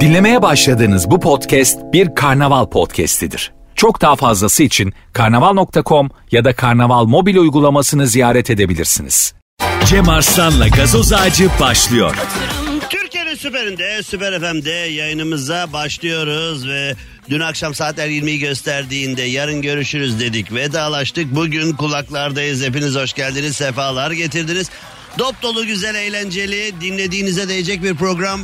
Dinlemeye başladığınız bu podcast bir karnaval podcastidir. Çok daha fazlası için karnaval.com ya da karnaval mobil uygulamasını ziyaret edebilirsiniz. Cem Arslan'la gazoz ağacı başlıyor. Türkiye'nin süperinde, Süper FM'de yayınımıza başlıyoruz ve dün akşam saatler 20'yi gösterdiğinde yarın görüşürüz dedik. Vedalaştık. Bugün kulaklardayız. Hepiniz hoş geldiniz. Sefalar getirdiniz. Dop dolu güzel eğlenceli dinlediğinize değecek bir program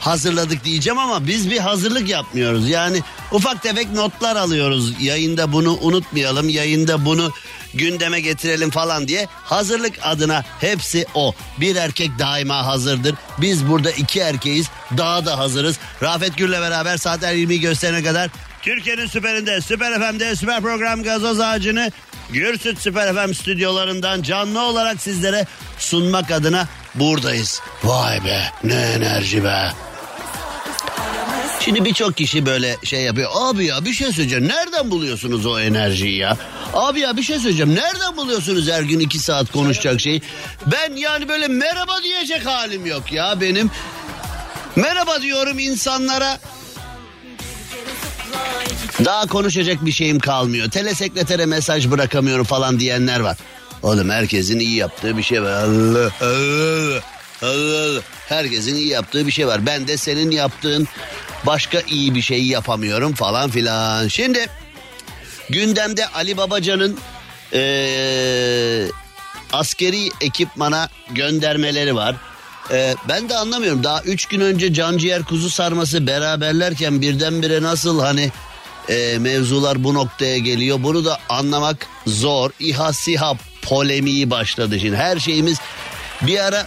hazırladık diyeceğim ama biz bir hazırlık yapmıyoruz. Yani ufak tefek notlar alıyoruz. Yayında bunu unutmayalım, yayında bunu gündeme getirelim falan diye. Hazırlık adına hepsi o. Bir erkek daima hazırdır. Biz burada iki erkeğiz. Daha da hazırız. Rafet Gür'le beraber saatler 20'yi gösterene kadar Türkiye'nin süperinde, Süper FM'de süper program gazoz ağacını Gürsüt Süper FM stüdyolarından canlı olarak sizlere sunmak adına buradayız. Vay be ne enerji be. Şimdi birçok kişi böyle şey yapıyor. Abi ya bir şey söyleyeceğim. Nereden buluyorsunuz o enerjiyi ya? Abi ya bir şey söyleyeceğim. Nereden buluyorsunuz her gün iki saat konuşacak şeyi? Ben yani böyle merhaba diyecek halim yok ya benim. Merhaba diyorum insanlara. Daha konuşacak bir şeyim kalmıyor. Telesekretere mesaj bırakamıyorum falan diyenler var. Oğlum herkesin iyi yaptığı bir şey var. Allah Allah. Allah. Herkesin iyi yaptığı bir şey var. Ben de senin yaptığın başka iyi bir şeyi yapamıyorum falan filan. Şimdi gündemde Ali Babacan'ın ee, askeri ekipmana göndermeleri var. Ee, ben de anlamıyorum. Daha üç gün önce canciğer kuzu sarması beraberlerken birdenbire nasıl hani e, mevzular bu noktaya geliyor. Bunu da anlamak zor. İHA SİHA polemiği başladı şimdi. Her şeyimiz bir ara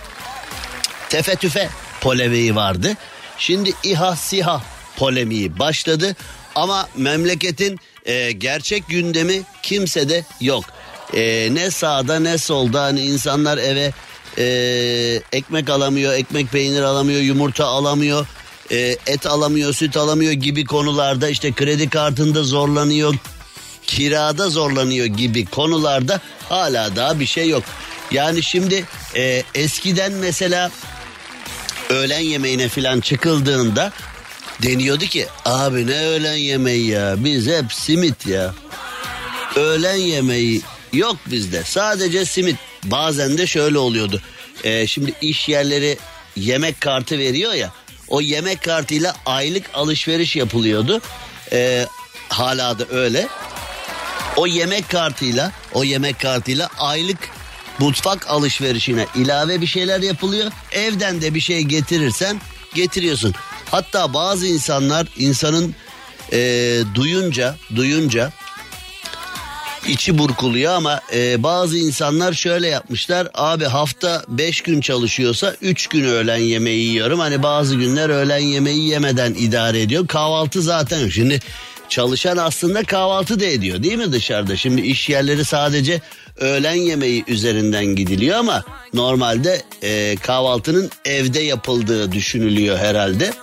tefe tüfe polemiği vardı. Şimdi İHA SİHA polemiği başladı. Ama memleketin e, gerçek gündemi kimsede yok. E, ne sağda ne solda hani insanlar eve e, ekmek alamıyor, ekmek peynir alamıyor, yumurta alamıyor, e, et alamıyor, süt alamıyor gibi konularda işte kredi kartında zorlanıyor, kirada zorlanıyor gibi konularda hala daha bir şey yok. Yani şimdi e, eskiden mesela öğlen yemeğine falan çıkıldığında deniyordu ki abi ne öğlen yemeği ya biz hep simit ya. Öğlen yemeği yok bizde sadece simit bazen de şöyle oluyordu. Ee, şimdi iş yerleri yemek kartı veriyor ya o yemek kartıyla aylık alışveriş yapılıyordu. Ee, hala da öyle. O yemek kartıyla o yemek kartıyla aylık mutfak alışverişine ilave bir şeyler yapılıyor. Evden de bir şey getirirsen getiriyorsun. Hatta bazı insanlar insanın e, duyunca duyunca içi burkuluyor ama e, bazı insanlar şöyle yapmışlar. Abi hafta 5 gün çalışıyorsa 3 gün öğlen yemeği yiyorum. Hani bazı günler öğlen yemeği yemeden idare ediyor. Kahvaltı zaten. Şimdi çalışan aslında kahvaltı da ediyor değil mi dışarıda? Şimdi iş yerleri sadece öğlen yemeği üzerinden gidiliyor ama normalde e, kahvaltının evde yapıldığı düşünülüyor herhalde.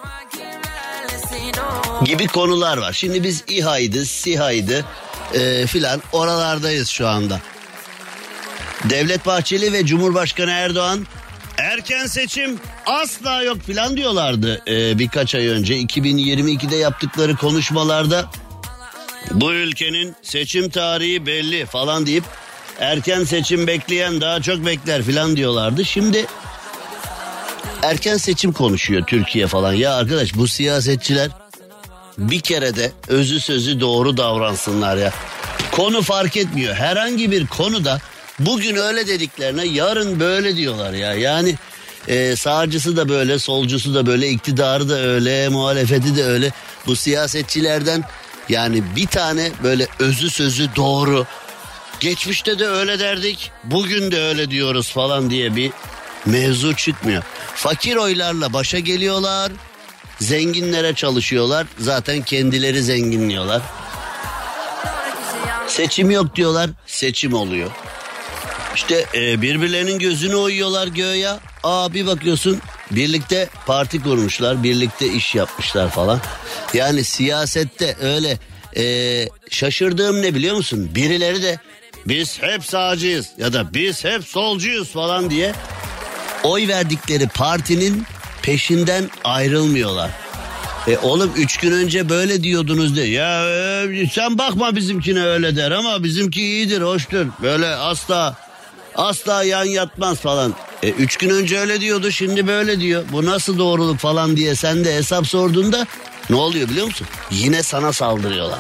Gibi konular var. Şimdi biz İHA'ydı, SİHA'ydı e, filan oralardayız şu anda. Devlet Bahçeli ve Cumhurbaşkanı Erdoğan erken seçim asla yok filan diyorlardı e, birkaç ay önce. 2022'de yaptıkları konuşmalarda bu ülkenin seçim tarihi belli falan deyip erken seçim bekleyen daha çok bekler filan diyorlardı. Şimdi erken seçim konuşuyor Türkiye falan. Ya arkadaş bu siyasetçiler bir kere de özü sözü doğru davransınlar ya. Konu fark etmiyor. Herhangi bir konuda bugün öyle dediklerine yarın böyle diyorlar ya. Yani e, sağcısı da böyle, solcusu da böyle, iktidarı da öyle, muhalefeti de öyle. Bu siyasetçilerden yani bir tane böyle özü sözü doğru. Geçmişte de öyle derdik, bugün de öyle diyoruz falan diye bir mevzu çıkmıyor. Fakir oylarla başa geliyorlar. Zenginlere çalışıyorlar. Zaten kendileri zenginliyorlar. Seçim yok diyorlar. Seçim oluyor. İşte e, birbirlerinin gözünü oyuyorlar göğe. Aa bir bakıyorsun birlikte parti kurmuşlar. Birlikte iş yapmışlar falan. Yani siyasette öyle e, şaşırdığım ne biliyor musun? Birileri de biz hep sağcıyız ya da biz hep solcuyuz falan diye oy verdikleri partinin peşinden ayrılmıyorlar. E oğlum üç gün önce böyle diyordunuz de. Ya e, sen bakma bizimkine öyle der ama bizimki iyidir, hoştur. Böyle asla asla yan yatmaz falan. E, üç gün önce öyle diyordu şimdi böyle diyor. Bu nasıl doğruluk falan diye sen de hesap sorduğunda ne oluyor biliyor musun? Yine sana saldırıyorlar.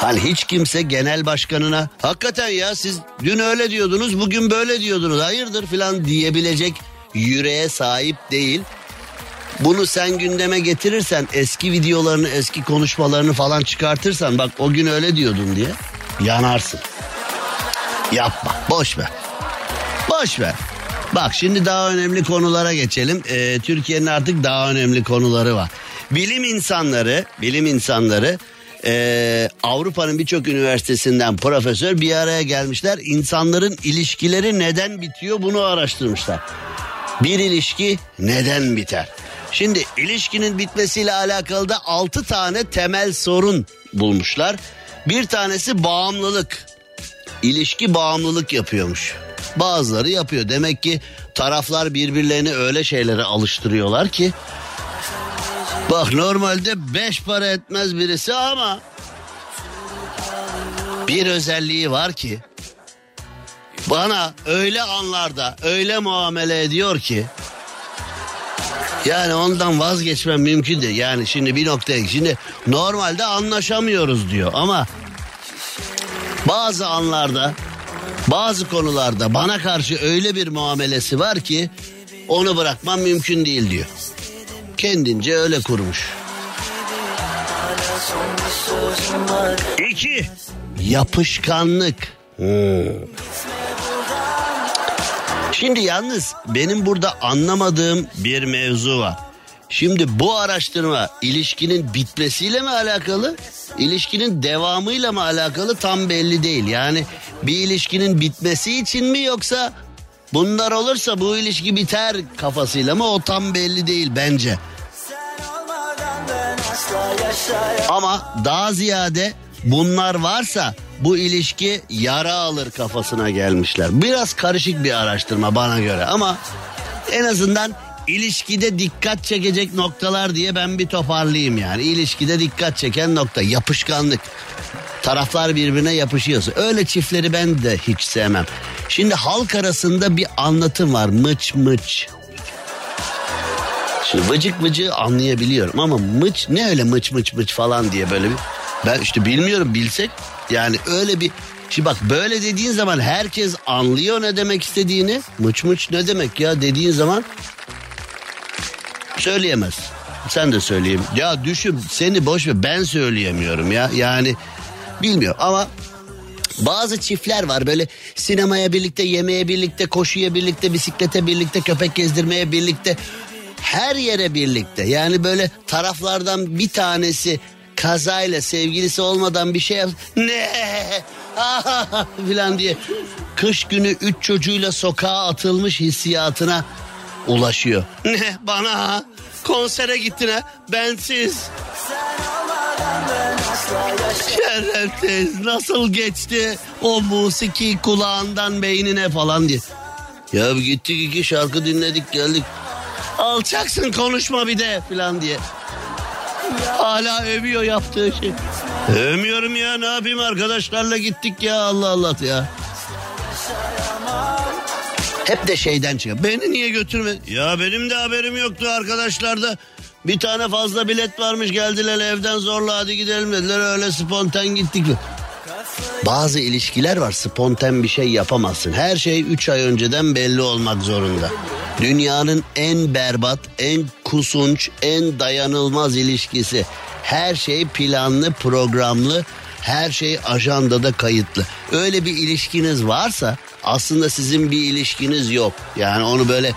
Hani hiç kimse genel başkanına hakikaten ya siz dün öyle diyordunuz bugün böyle diyordunuz hayırdır filan diyebilecek yüreğe sahip değil. Bunu sen gündeme getirirsen eski videolarını eski konuşmalarını falan çıkartırsan bak o gün öyle diyordun diye yanarsın. Yapma boş ver. Boş ver. Bak şimdi daha önemli konulara geçelim. Ee, Türkiye'nin artık daha önemli konuları var. Bilim insanları, bilim insanları e, Avrupa'nın birçok üniversitesinden profesör bir araya gelmişler. İnsanların ilişkileri neden bitiyor bunu araştırmışlar. Bir ilişki neden biter? Şimdi ilişkinin bitmesiyle alakalı da 6 tane temel sorun bulmuşlar. Bir tanesi bağımlılık. İlişki bağımlılık yapıyormuş. Bazıları yapıyor. Demek ki taraflar birbirlerini öyle şeylere alıştırıyorlar ki Bak normalde beş para etmez birisi ama bir özelliği var ki bana öyle anlarda öyle muamele ediyor ki yani ondan vazgeçmem mümkün değil. Yani şimdi bir noktaya şimdi normalde anlaşamıyoruz diyor ama bazı anlarda bazı konularda bana karşı öyle bir muamelesi var ki onu bırakmam mümkün değil diyor. Kendince öyle kurmuş. İki, yapışkanlık. Hmm. Şimdi yalnız benim burada anlamadığım bir mevzu var. Şimdi bu araştırma ilişkinin bitmesiyle mi alakalı? İlişkinin devamıyla mı alakalı tam belli değil. Yani bir ilişkinin bitmesi için mi yoksa bunlar olursa bu ilişki biter kafasıyla mı o tam belli değil bence. Ama daha ziyade bunlar varsa bu ilişki yara alır kafasına gelmişler. Biraz karışık bir araştırma bana göre ama en azından ilişkide dikkat çekecek noktalar diye ben bir toparlayayım yani. İlişkide dikkat çeken nokta yapışkanlık. Taraflar birbirine yapışıyorsa. Öyle çiftleri ben de hiç sevmem. Şimdi halk arasında bir anlatım var mıç mıç. Şimdi vıcık vıcığı anlayabiliyorum ama mıç ne öyle mıç mıç mıç falan diye böyle bir ben işte bilmiyorum bilsek yani öyle bir Şimdi bak böyle dediğin zaman herkes anlıyor ne demek istediğini. Mıç mıç ne demek ya dediğin zaman söyleyemez. Sen de söyleyeyim. Ya düşün seni boş ver ben söyleyemiyorum ya. Yani bilmiyorum ama bazı çiftler var böyle sinemaya birlikte, yemeğe birlikte, koşuya birlikte, bisiklete birlikte, köpek gezdirmeye birlikte her yere birlikte. Yani böyle taraflardan bir tanesi kazayla sevgilisi olmadan bir şey yap ne filan diye kış günü üç çocuğuyla sokağa atılmış hissiyatına ulaşıyor. Ne bana konsere gittin ha bensiz. Şerefsiz nasıl geçti o musiki kulağından beynine falan diye. Ya gittik iki şarkı dinledik geldik. Alçaksın konuşma bir de falan diye. Hala övüyor yaptığı şey. Övmüyorum ya ne yapayım arkadaşlarla gittik ya Allah Allah ya. Hep de şeyden çıkıyor. Beni niye götürme? Ya benim de haberim yoktu arkadaşlarda. Bir tane fazla bilet varmış geldiler evden zorla hadi gidelim dediler öyle spontan gittik. Bazı ilişkiler var spontan bir şey yapamazsın. Her şey 3 ay önceden belli olmak zorunda. Dünyanın en berbat, en kusunç, en dayanılmaz ilişkisi. Her şey planlı, programlı, her şey ajandada kayıtlı. Öyle bir ilişkiniz varsa aslında sizin bir ilişkiniz yok. Yani onu böyle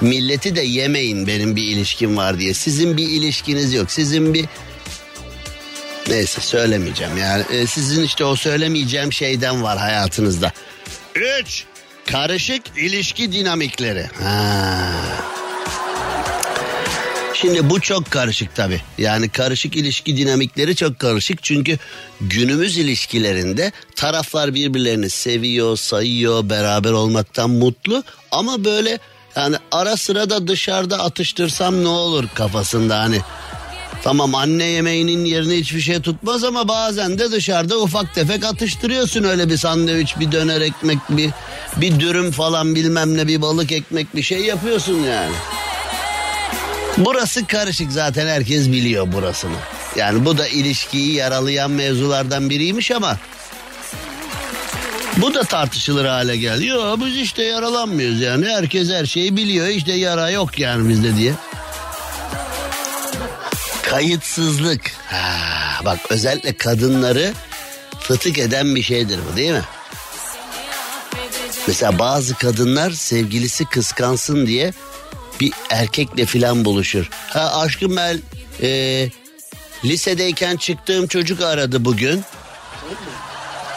milleti de yemeyin benim bir ilişkim var diye. Sizin bir ilişkiniz yok. Sizin bir Neyse söylemeyeceğim yani e, sizin işte o söylemeyeceğim şeyden var hayatınızda. Üç, karışık ilişki dinamikleri. Ha. Şimdi bu çok karışık tabi. Yani karışık ilişki dinamikleri çok karışık. Çünkü günümüz ilişkilerinde taraflar birbirlerini seviyor, sayıyor, beraber olmaktan mutlu. Ama böyle Yani ara sıra da dışarıda atıştırsam ne olur kafasında hani. Tamam anne yemeğinin yerine hiçbir şey tutmaz ama bazen de dışarıda ufak tefek atıştırıyorsun öyle bir sandviç, bir döner ekmek, bir bir dürüm falan bilmem ne bir balık ekmek bir şey yapıyorsun yani. Burası karışık zaten herkes biliyor burasını. Yani bu da ilişkiyi yaralayan mevzulardan biriymiş ama bu da tartışılır hale geldi. Yok biz işte yaralanmıyoruz yani. Herkes her şeyi biliyor. İşte yara yok yani bizde diye. Kayıtsızlık. Ha, bak özellikle kadınları fıtık eden bir şeydir bu değil mi? Mesela bazı kadınlar sevgilisi kıskansın diye bir erkekle filan buluşur. Ha aşkım ben e, lisedeyken çıktığım çocuk aradı bugün.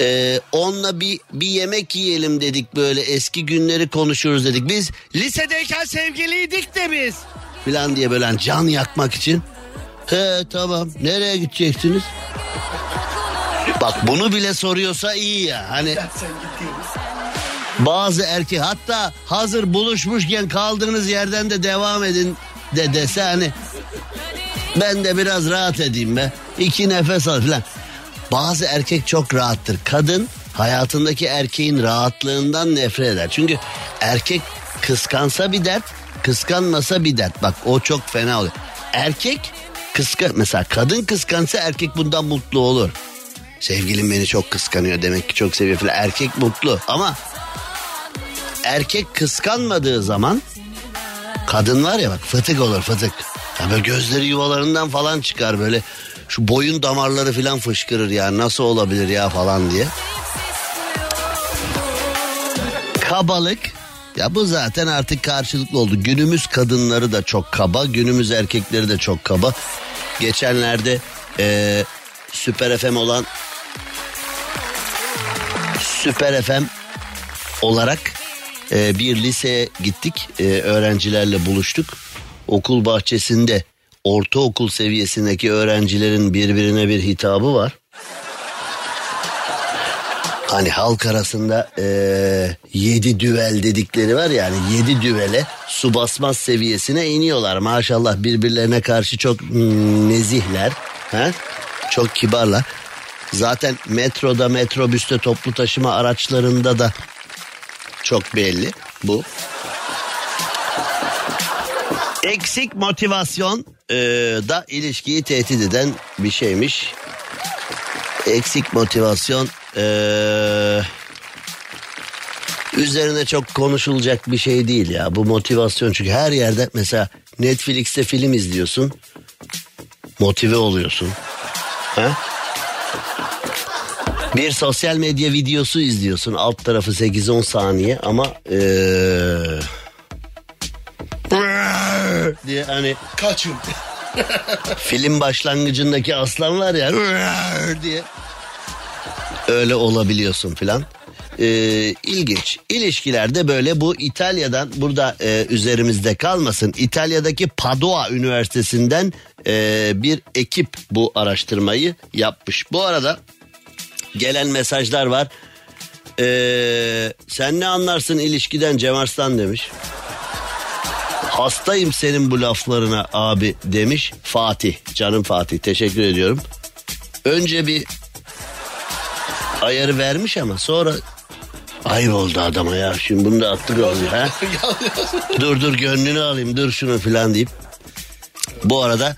Ee, onunla bir bir yemek yiyelim dedik böyle eski günleri konuşuruz dedik. Biz lisedeyken sevgiliydik de biz. Filan diye böyle hani can yakmak için. He tamam nereye gideceksiniz? Bak bunu bile soruyorsa iyi ya. Hani bazı erkek hatta hazır buluşmuşken kaldığınız yerden de devam edin de dese hani ben de biraz rahat edeyim be. İki nefes al falan. Bazı erkek çok rahattır. Kadın hayatındaki erkeğin rahatlığından nefret eder. Çünkü erkek kıskansa bir dert, kıskanmasa bir dert. Bak o çok fena oluyor. Erkek kıskan mesela kadın kıskansa erkek bundan mutlu olur. Sevgilim beni çok kıskanıyor demek ki çok seviyor falan. Erkek mutlu ama erkek kıskanmadığı zaman kadın var ya bak fıtık olur fıtık. Ya böyle gözleri yuvalarından falan çıkar böyle şu boyun damarları falan fışkırır ya nasıl olabilir ya falan diye. Kabalık ya bu zaten artık karşılıklı oldu. Günümüz kadınları da çok kaba, günümüz erkekleri de çok kaba. Geçenlerde e, Süper FM olan Süper FM olarak e, bir liseye gittik. E, öğrencilerle buluştuk. Okul bahçesinde ortaokul seviyesindeki öğrencilerin birbirine bir hitabı var. Hani halk arasında e, yedi düvel dedikleri var yani yedi düvele su basmaz seviyesine iniyorlar. Maşallah birbirlerine karşı çok mm, nezihler. Ha? Çok kibarlar. Zaten metroda, metrobüste, toplu taşıma araçlarında da çok belli bu. Eksik motivasyon e, da ilişkiyi tehdit eden bir şeymiş. Eksik motivasyon e, üzerine çok konuşulacak bir şey değil ya. Bu motivasyon çünkü her yerde mesela Netflix'te film izliyorsun. Motive oluyorsun. Ha? Bir sosyal medya videosu izliyorsun. Alt tarafı 8-10 saniye ama ee, diye hani Kaçın. film başlangıcındaki aslan var ya diye öyle olabiliyorsun filan. Ee, ilginç. İlişkilerde böyle bu İtalya'dan burada e, üzerimizde kalmasın. İtalya'daki Padua Üniversitesi'nden e, bir ekip bu araştırmayı yapmış. Bu arada gelen mesajlar var. Ee, sen ne anlarsın ilişkiden Cem Arslan demiş. Hastayım senin bu laflarına abi demiş Fatih. Canım Fatih teşekkür ediyorum. Önce bir ayarı vermiş ama sonra ayıp oldu adama ya. Şimdi bunu da attık oldu ha. dur dur gönlünü alayım dur şunu filan deyip. Bu arada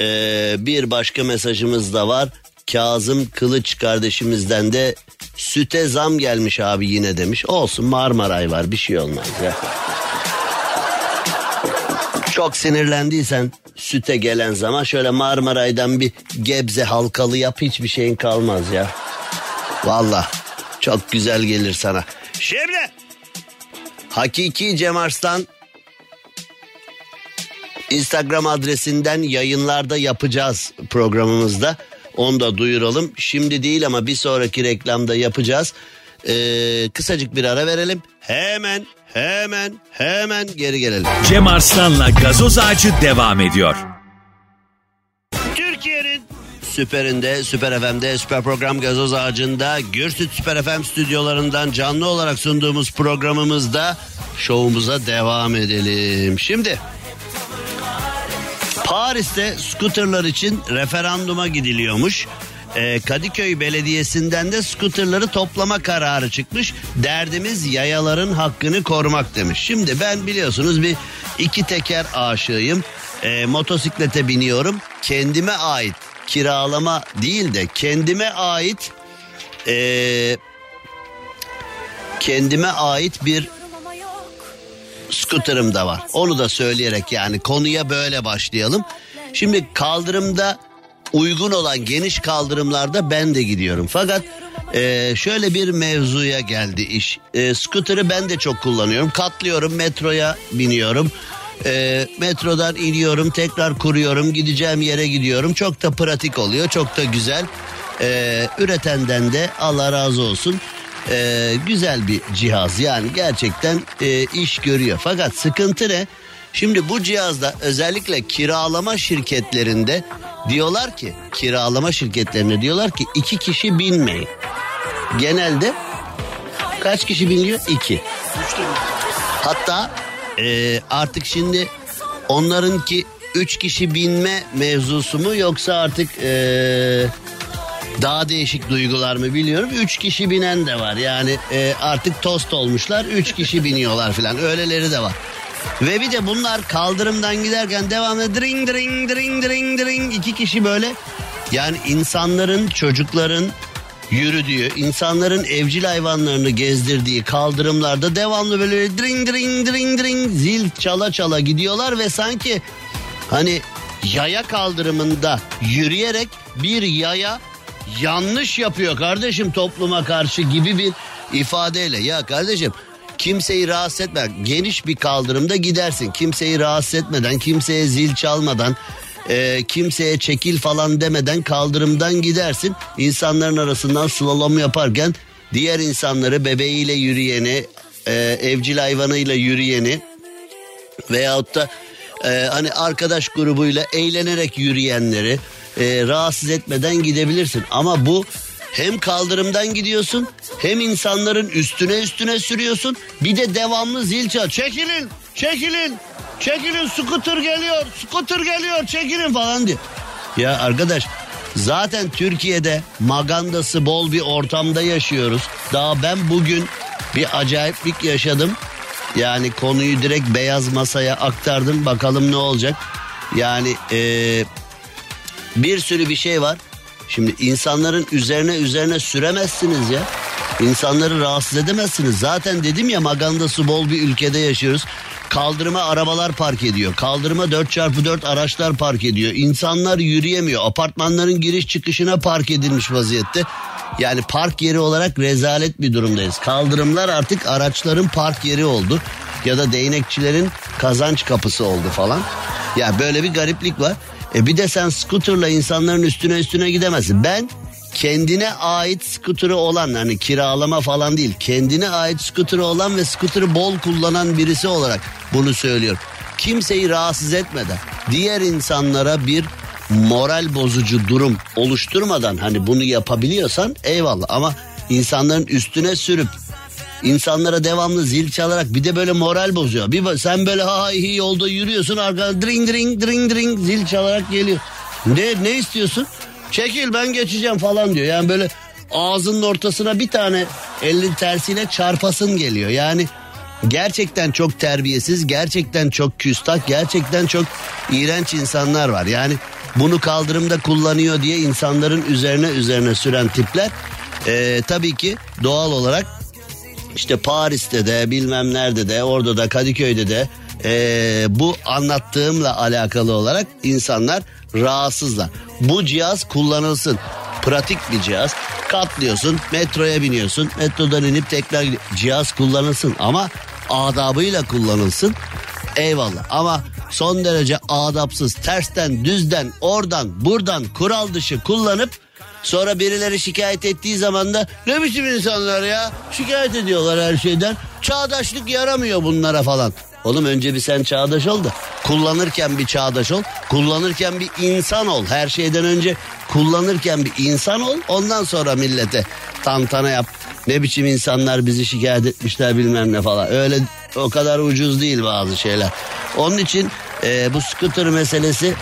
eee, bir başka mesajımız da var. Kazım Kılıç kardeşimizden de süte zam gelmiş abi yine demiş. Olsun Marmaray var bir şey olmaz ya. Çok sinirlendiysen süte gelen zaman şöyle Marmaray'dan bir gebze halkalı yap hiçbir şeyin kalmaz ya. Valla çok güzel gelir sana. Şimdi Hakiki Cem Arslan Instagram adresinden yayınlarda yapacağız programımızda. Onu da duyuralım. Şimdi değil ama bir sonraki reklamda yapacağız. Ee, kısacık bir ara verelim. Hemen hemen hemen geri gelelim. Cem Arslan'la gazoz ağacı devam ediyor. Türkiye'nin süperinde, süper FM'de, süper program gazoz ağacında, Gürsüt Süper FM stüdyolarından canlı olarak sunduğumuz programımızda şovumuza devam edelim. Şimdi Paris'te skuterlar için referanduma gidiliyormuş. Ee, Kadıköy Belediyesi'nden de skuterları toplama kararı çıkmış. Derdimiz yayaların hakkını korumak demiş. Şimdi ben biliyorsunuz bir iki teker aşığıyım. Ee, motosiklete biniyorum. Kendime ait kiralama değil de kendime ait ee, kendime ait bir skuterim da var. Onu da söyleyerek yani konuya böyle başlayalım. Şimdi kaldırımda uygun olan geniş kaldırımlarda ben de gidiyorum. Fakat e, şöyle bir mevzuya geldi iş. E, scooter'ı ben de çok kullanıyorum. Katlıyorum metroya biniyorum. E, metrodan iniyorum tekrar kuruyorum gideceğim yere gidiyorum. Çok da pratik oluyor çok da güzel. E, üretenden de Allah razı olsun. E, güzel bir cihaz yani gerçekten e, iş görüyor. Fakat sıkıntı ne? Şimdi bu cihazda özellikle kiralama şirketlerinde diyorlar ki kiralama şirketlerine diyorlar ki iki kişi binmeyin. Genelde kaç kişi biniyor? İki. Hatta e, artık şimdi onlarınki üç kişi binme mevzusu mu yoksa artık e, daha değişik duygular mı biliyorum. Üç kişi binen de var. Yani e, artık tost olmuşlar üç kişi biniyorlar filan. Öyleleri de var. Ve bir de bunlar kaldırımdan giderken devamlı dring dring dring dring dring. İki kişi böyle. Yani insanların çocukların yürüdüğü, insanların evcil hayvanlarını gezdirdiği kaldırımlarda devamlı böyle dring dring dring dring zil çala çala gidiyorlar ve sanki hani yaya kaldırımında yürüyerek bir yaya yanlış yapıyor kardeşim topluma karşı gibi bir ifadeyle. Ya kardeşim kimseyi rahatsız etme geniş bir kaldırımda gidersin. Kimseyi rahatsız etmeden kimseye zil çalmadan e, kimseye çekil falan demeden kaldırımdan gidersin insanların arasından slalom yaparken diğer insanları bebeğiyle yürüyeni e, evcil hayvanıyla yürüyeni veyahut da e, hani arkadaş grubuyla eğlenerek yürüyenleri e, rahatsız etmeden gidebilirsin. Ama bu hem kaldırımdan gidiyorsun hem insanların üstüne üstüne sürüyorsun bir de devamlı zil çal. Çekilin çekilin çekilin scooter geliyor scooter geliyor çekilin falan diyor. Ya arkadaş zaten Türkiye'de magandası bol bir ortamda yaşıyoruz. Daha ben bugün bir acayiplik yaşadım. Yani konuyu direkt beyaz masaya aktardım bakalım ne olacak. Yani eee bir sürü bir şey var. Şimdi insanların üzerine üzerine süremezsiniz ya. İnsanları rahatsız edemezsiniz. Zaten dedim ya magandası bol bir ülkede yaşıyoruz. Kaldırıma arabalar park ediyor. Kaldırıma 4x4 araçlar park ediyor. İnsanlar yürüyemiyor. Apartmanların giriş çıkışına park edilmiş vaziyette. Yani park yeri olarak rezalet bir durumdayız. Kaldırımlar artık araçların park yeri oldu. Ya da değnekçilerin kazanç kapısı oldu falan. Ya böyle bir gariplik var. E bir de sen skuterla insanların üstüne üstüne gidemezsin. Ben kendine ait skuturu olan hani kiralama falan değil kendine ait skuturu olan ve skuturu bol kullanan birisi olarak bunu söylüyorum. Kimseyi rahatsız etmeden diğer insanlara bir moral bozucu durum oluşturmadan hani bunu yapabiliyorsan eyvallah ama insanların üstüne sürüp insanlara devamlı zil çalarak bir de böyle moral bozuyor. Bir sen böyle ha iyi yolda yürüyorsun arkadan dring dring dring dring zil çalarak geliyor. Ne ne istiyorsun? Çekil ben geçeceğim falan diyor. Yani böyle ağzının ortasına bir tane elin tersiyle çarpasın geliyor. Yani gerçekten çok terbiyesiz, gerçekten çok küstah, gerçekten çok iğrenç insanlar var. Yani bunu kaldırımda kullanıyor diye insanların üzerine üzerine süren tipler e, tabii ki doğal olarak işte Paris'te de bilmem nerede de orada da Kadıköy'de de e, bu anlattığımla alakalı olarak insanlar rahatsızlar. Bu cihaz kullanılsın. Pratik bir cihaz. Katlıyorsun, metroya biniyorsun. Metrodan inip tekrar cihaz kullanılsın ama adabıyla kullanılsın. Eyvallah ama son derece adapsız, tersten, düzden, oradan, buradan kural dışı kullanıp Sonra birileri şikayet ettiği zaman da ne biçim insanlar ya şikayet ediyorlar her şeyden. Çağdaşlık yaramıyor bunlara falan. Oğlum önce bir sen çağdaş ol da kullanırken bir çağdaş ol. Kullanırken bir insan ol. Her şeyden önce kullanırken bir insan ol. Ondan sonra millete tantana yap. Ne biçim insanlar bizi şikayet etmişler bilmem ne falan. Öyle o kadar ucuz değil bazı şeyler. Onun için e, bu scooter meselesi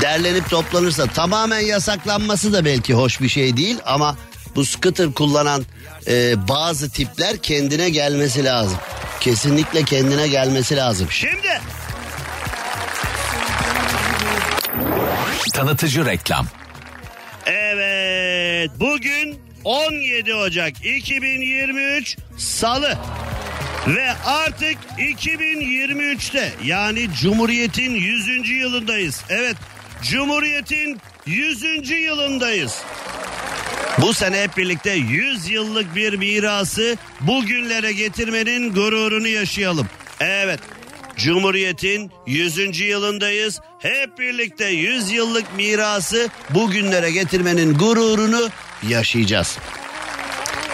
derlenip toplanırsa tamamen yasaklanması da belki hoş bir şey değil ama bu scooter kullanan e, bazı tipler kendine gelmesi lazım. Kesinlikle kendine gelmesi lazım. Şimdi Tanıtıcı reklam. Evet bugün 17 Ocak 2023 Salı ve artık 2023'te yani Cumhuriyet'in 100. yılındayız. Evet Cumhuriyet'in 100. yılındayız. Bu sene hep birlikte 100 yıllık bir mirası bugünlere getirmenin gururunu yaşayalım. Evet Cumhuriyet'in 100. yılındayız. Hep birlikte 100 yıllık mirası bugünlere getirmenin gururunu yaşayacağız.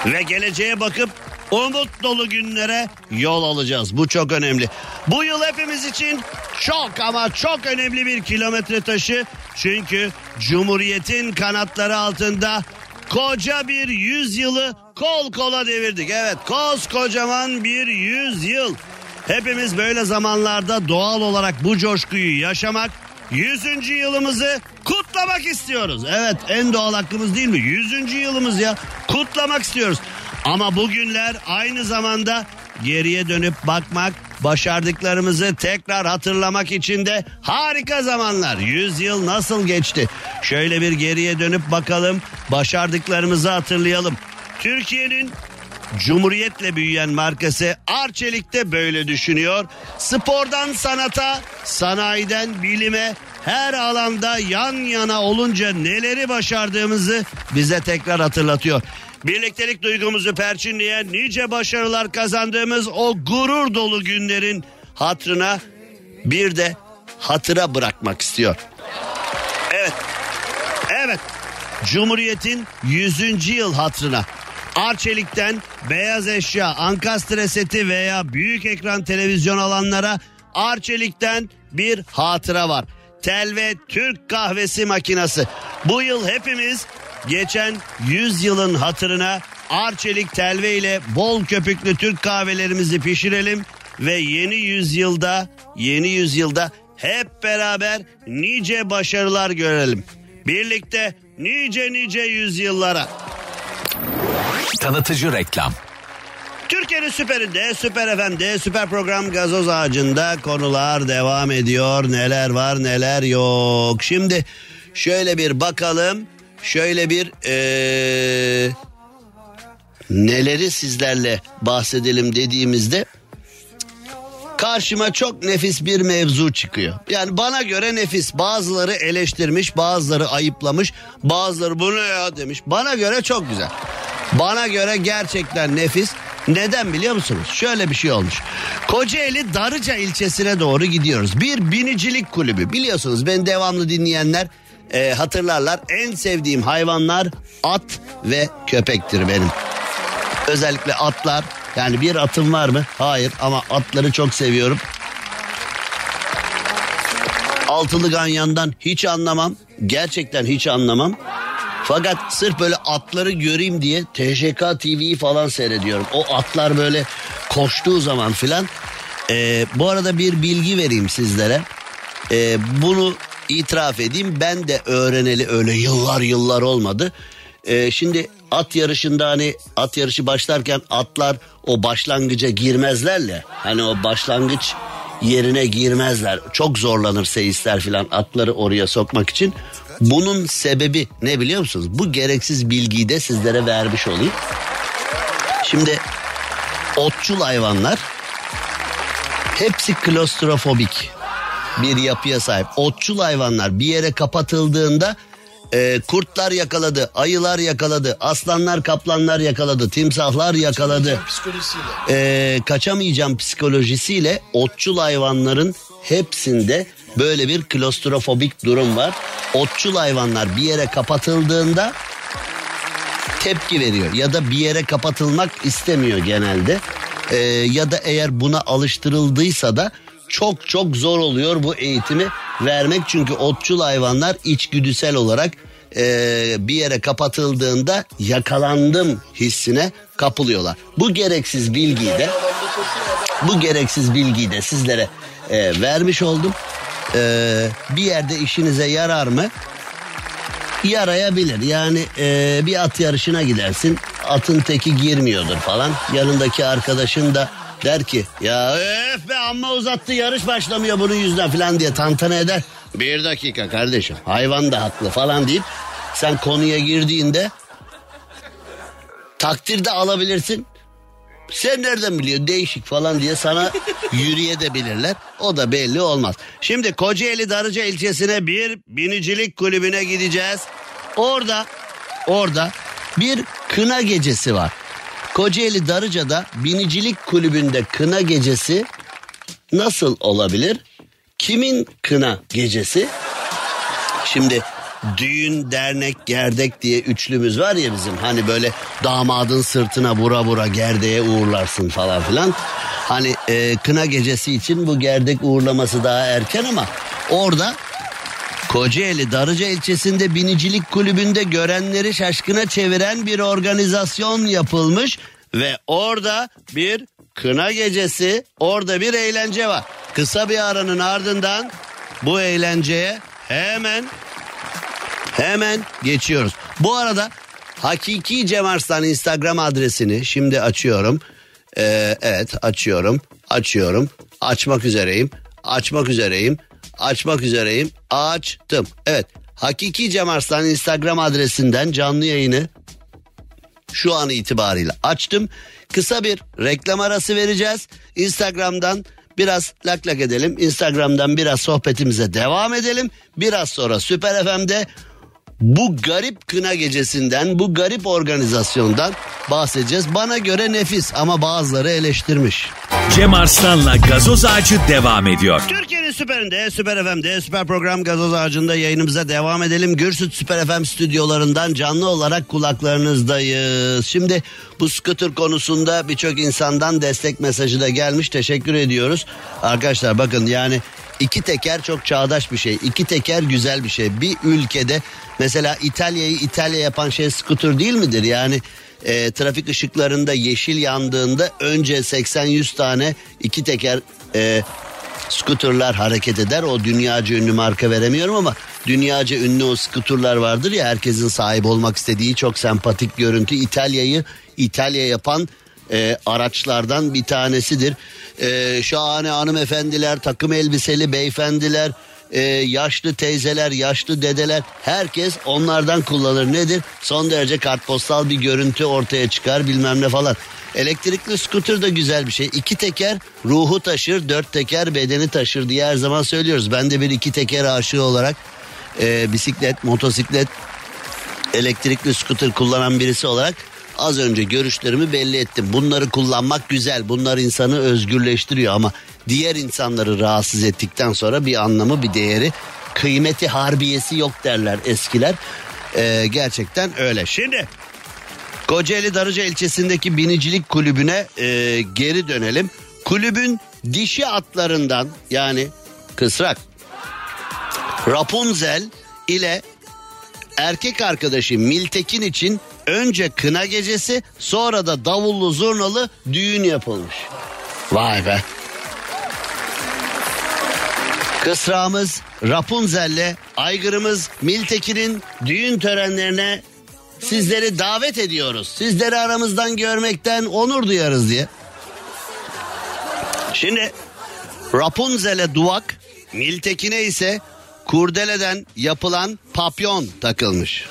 Ve geleceğe bakıp umut dolu günlere yol alacağız. Bu çok önemli. Bu yıl hepimiz için çok ama çok önemli bir kilometre taşı. Çünkü Cumhuriyet'in kanatları altında koca bir yüzyılı kol kola devirdik. Evet koskocaman bir yüzyıl. Hepimiz böyle zamanlarda doğal olarak bu coşkuyu yaşamak, 100. yılımızı kutlamak istiyoruz. Evet en doğal hakkımız değil mi? 100. yılımız ya kutlamak istiyoruz. Ama bugünler aynı zamanda geriye dönüp bakmak, başardıklarımızı tekrar hatırlamak için de harika zamanlar. 100 yıl nasıl geçti? Şöyle bir geriye dönüp bakalım, başardıklarımızı hatırlayalım. Türkiye'nin Cumhuriyetle büyüyen markası Arçelik de böyle düşünüyor. Spordan sanata, sanayiden bilime her alanda yan yana olunca neleri başardığımızı bize tekrar hatırlatıyor. Birliktelik duygumuzu perçinleyen nice başarılar kazandığımız o gurur dolu günlerin hatrına bir de hatıra bırakmak istiyor. Evet. Evet. Cumhuriyet'in 100. yıl hatrına Arçelik'ten beyaz eşya, ankastre seti veya büyük ekran televizyon alanlara Arçelik'ten bir hatıra var. Tel ve Türk kahvesi makinası. Bu yıl hepimiz geçen 100 yılın hatırına Arçelik telve ile bol köpüklü Türk kahvelerimizi pişirelim ve yeni yüzyılda yeni yüzyılda hep beraber nice başarılar görelim. Birlikte nice nice yüzyıllara. Tanıtıcı reklam. Türkiye'nin süperinde, süper FM'de, süper program gazoz ağacında konular devam ediyor. Neler var neler yok. Şimdi şöyle bir bakalım. Şöyle bir ee, neleri sizlerle bahsedelim dediğimizde karşıma çok nefis bir mevzu çıkıyor. Yani bana göre nefis. Bazıları eleştirmiş, bazıları ayıplamış, bazıları bu ne ya demiş. Bana göre çok güzel. Bana göre gerçekten nefis. Neden biliyor musunuz? Şöyle bir şey olmuş. Kocaeli Darıca ilçesine doğru gidiyoruz. Bir binicilik kulübü. Biliyorsunuz ben devamlı dinleyenler e, hatırlarlar. En sevdiğim hayvanlar at ve köpektir benim. Özellikle atlar. Yani bir atım var mı? Hayır ama atları çok seviyorum. Altılı ganyandan hiç anlamam. Gerçekten hiç anlamam. Fakat sırf böyle atları göreyim diye TŞK TV'yi falan seyrediyorum. O atlar böyle koştuğu zaman filan. Ee, bu arada bir bilgi vereyim sizlere. Ee, bunu itiraf edeyim. Ben de öğreneli öyle yıllar yıllar olmadı. Ee, şimdi at yarışında hani at yarışı başlarken atlar o başlangıca girmezlerle. Hani o başlangıç yerine girmezler. Çok zorlanır seyisler filan atları oraya sokmak için. Bunun sebebi ne biliyor musunuz? Bu gereksiz bilgiyi de sizlere vermiş olayım. Şimdi otçul hayvanlar hepsi klostrofobik bir yapıya sahip. Otçul hayvanlar bir yere kapatıldığında e, kurtlar yakaladı, ayılar yakaladı, aslanlar, kaplanlar yakaladı, timsahlar yakaladı. E, kaçamayacağım psikolojisiyle otçul hayvanların hepsinde böyle bir klostrofobik durum var. Otçul hayvanlar bir yere kapatıldığında tepki veriyor ya da bir yere kapatılmak istemiyor genelde. Ee, ya da eğer buna alıştırıldıysa da çok çok zor oluyor bu eğitimi vermek. Çünkü otçul hayvanlar içgüdüsel olarak e, bir yere kapatıldığında yakalandım hissine kapılıyorlar. Bu gereksiz bilgiyi de bu gereksiz bilgiyi de sizlere e, vermiş oldum. E, bir yerde işinize yarar mı? Yarayabilir. Yani e, bir at yarışına gidersin. Atın teki girmiyordur falan. Yanındaki arkadaşın da der ki ya öf be amma uzattı yarış başlamıyor bunun yüzünden falan diye tantana eder. Bir dakika kardeşim hayvan da haklı falan deyip sen konuya girdiğinde takdirde alabilirsin. Sen nereden biliyorsun değişik falan diye sana yürüyebilirler. O da belli olmaz. Şimdi Kocaeli Darıca ilçesine bir binicilik kulübüne gideceğiz. Orada orada bir kına gecesi var. Kocaeli Darıca'da binicilik kulübünde kına gecesi nasıl olabilir? Kimin kına gecesi? Şimdi düğün, dernek, gerdek diye üçlümüz var ya bizim. Hani böyle damadın sırtına vura vura gerdeğe uğurlarsın falan filan. Hani e, kına gecesi için bu gerdek uğurlaması daha erken ama orada Kocaeli Darıca ilçesinde binicilik kulübünde görenleri şaşkına çeviren bir organizasyon yapılmış ve orada bir kına gecesi, orada bir eğlence var. Kısa bir aranın ardından bu eğlenceye hemen hemen geçiyoruz. Bu arada Hakiki Cem Arslan Instagram adresini şimdi açıyorum. Ee, evet açıyorum, açıyorum, açmak üzereyim, açmak üzereyim, açmak üzereyim, açtım. Evet Hakiki Cem Arslan Instagram adresinden canlı yayını şu an itibariyle açtım. Kısa bir reklam arası vereceğiz. Instagram'dan biraz lak lak edelim. Instagram'dan biraz sohbetimize devam edelim. Biraz sonra Süper FM'de bu garip kına gecesinden, bu garip organizasyondan bahsedeceğiz. Bana göre nefis ama bazıları eleştirmiş. Cem Arslan'la gazoz ağacı devam ediyor. Türkiye'nin süperinde, Süper FM'de, Süper Program Gazoz Ağacı'nda yayınımıza devam edelim. Gürsüt Süper FM stüdyolarından canlı olarak kulaklarınızdayız. Şimdi bu scooter konusunda birçok insandan destek mesajı da gelmiş. Teşekkür ediyoruz. Arkadaşlar bakın yani iki teker çok çağdaş bir şey. İki teker güzel bir şey. Bir ülkede mesela İtalya'yı İtalya yapan şey scooter değil midir? Yani e, trafik ışıklarında yeşil yandığında önce 80-100 tane iki teker e, skuterlar hareket eder. O dünyaca ünlü marka veremiyorum ama dünyaca ünlü o skuterlar vardır ya herkesin sahip olmak istediği çok sempatik görüntü. İtalya'yı İtalya yapan e, araçlardan bir tanesidir. E, şahane hanımefendiler, takım elbiseli beyefendiler, e, yaşlı teyzeler, yaşlı dedeler herkes onlardan kullanır. Nedir? Son derece kartpostal bir görüntü ortaya çıkar bilmem ne falan. Elektrikli scooter da güzel bir şey. İki teker ruhu taşır, dört teker bedeni taşır diye her zaman söylüyoruz. Ben de bir iki teker aşığı olarak e, bisiklet, motosiklet, elektrikli scooter kullanan birisi olarak az önce görüşlerimi belli ettim. Bunları kullanmak güzel. Bunlar insanı özgürleştiriyor ama diğer insanları rahatsız ettikten sonra bir anlamı, bir değeri, kıymeti harbiyesi yok derler eskiler. Ee, gerçekten öyle. Şimdi Kocaeli Darıca ilçesindeki binicilik kulübüne e, geri dönelim. Kulübün dişi atlarından yani kısrak Rapunzel ile erkek arkadaşı Miltekin için önce kına gecesi sonra da davullu zurnalı düğün yapılmış. Vay be. Kısrağımız Rapunzel'le aygırımız Miltekin'in düğün törenlerine sizleri davet ediyoruz. Sizleri aramızdan görmekten onur duyarız diye. Şimdi Rapunzel'e duvak, Miltekin'e ise kurdeleden yapılan papyon takılmış.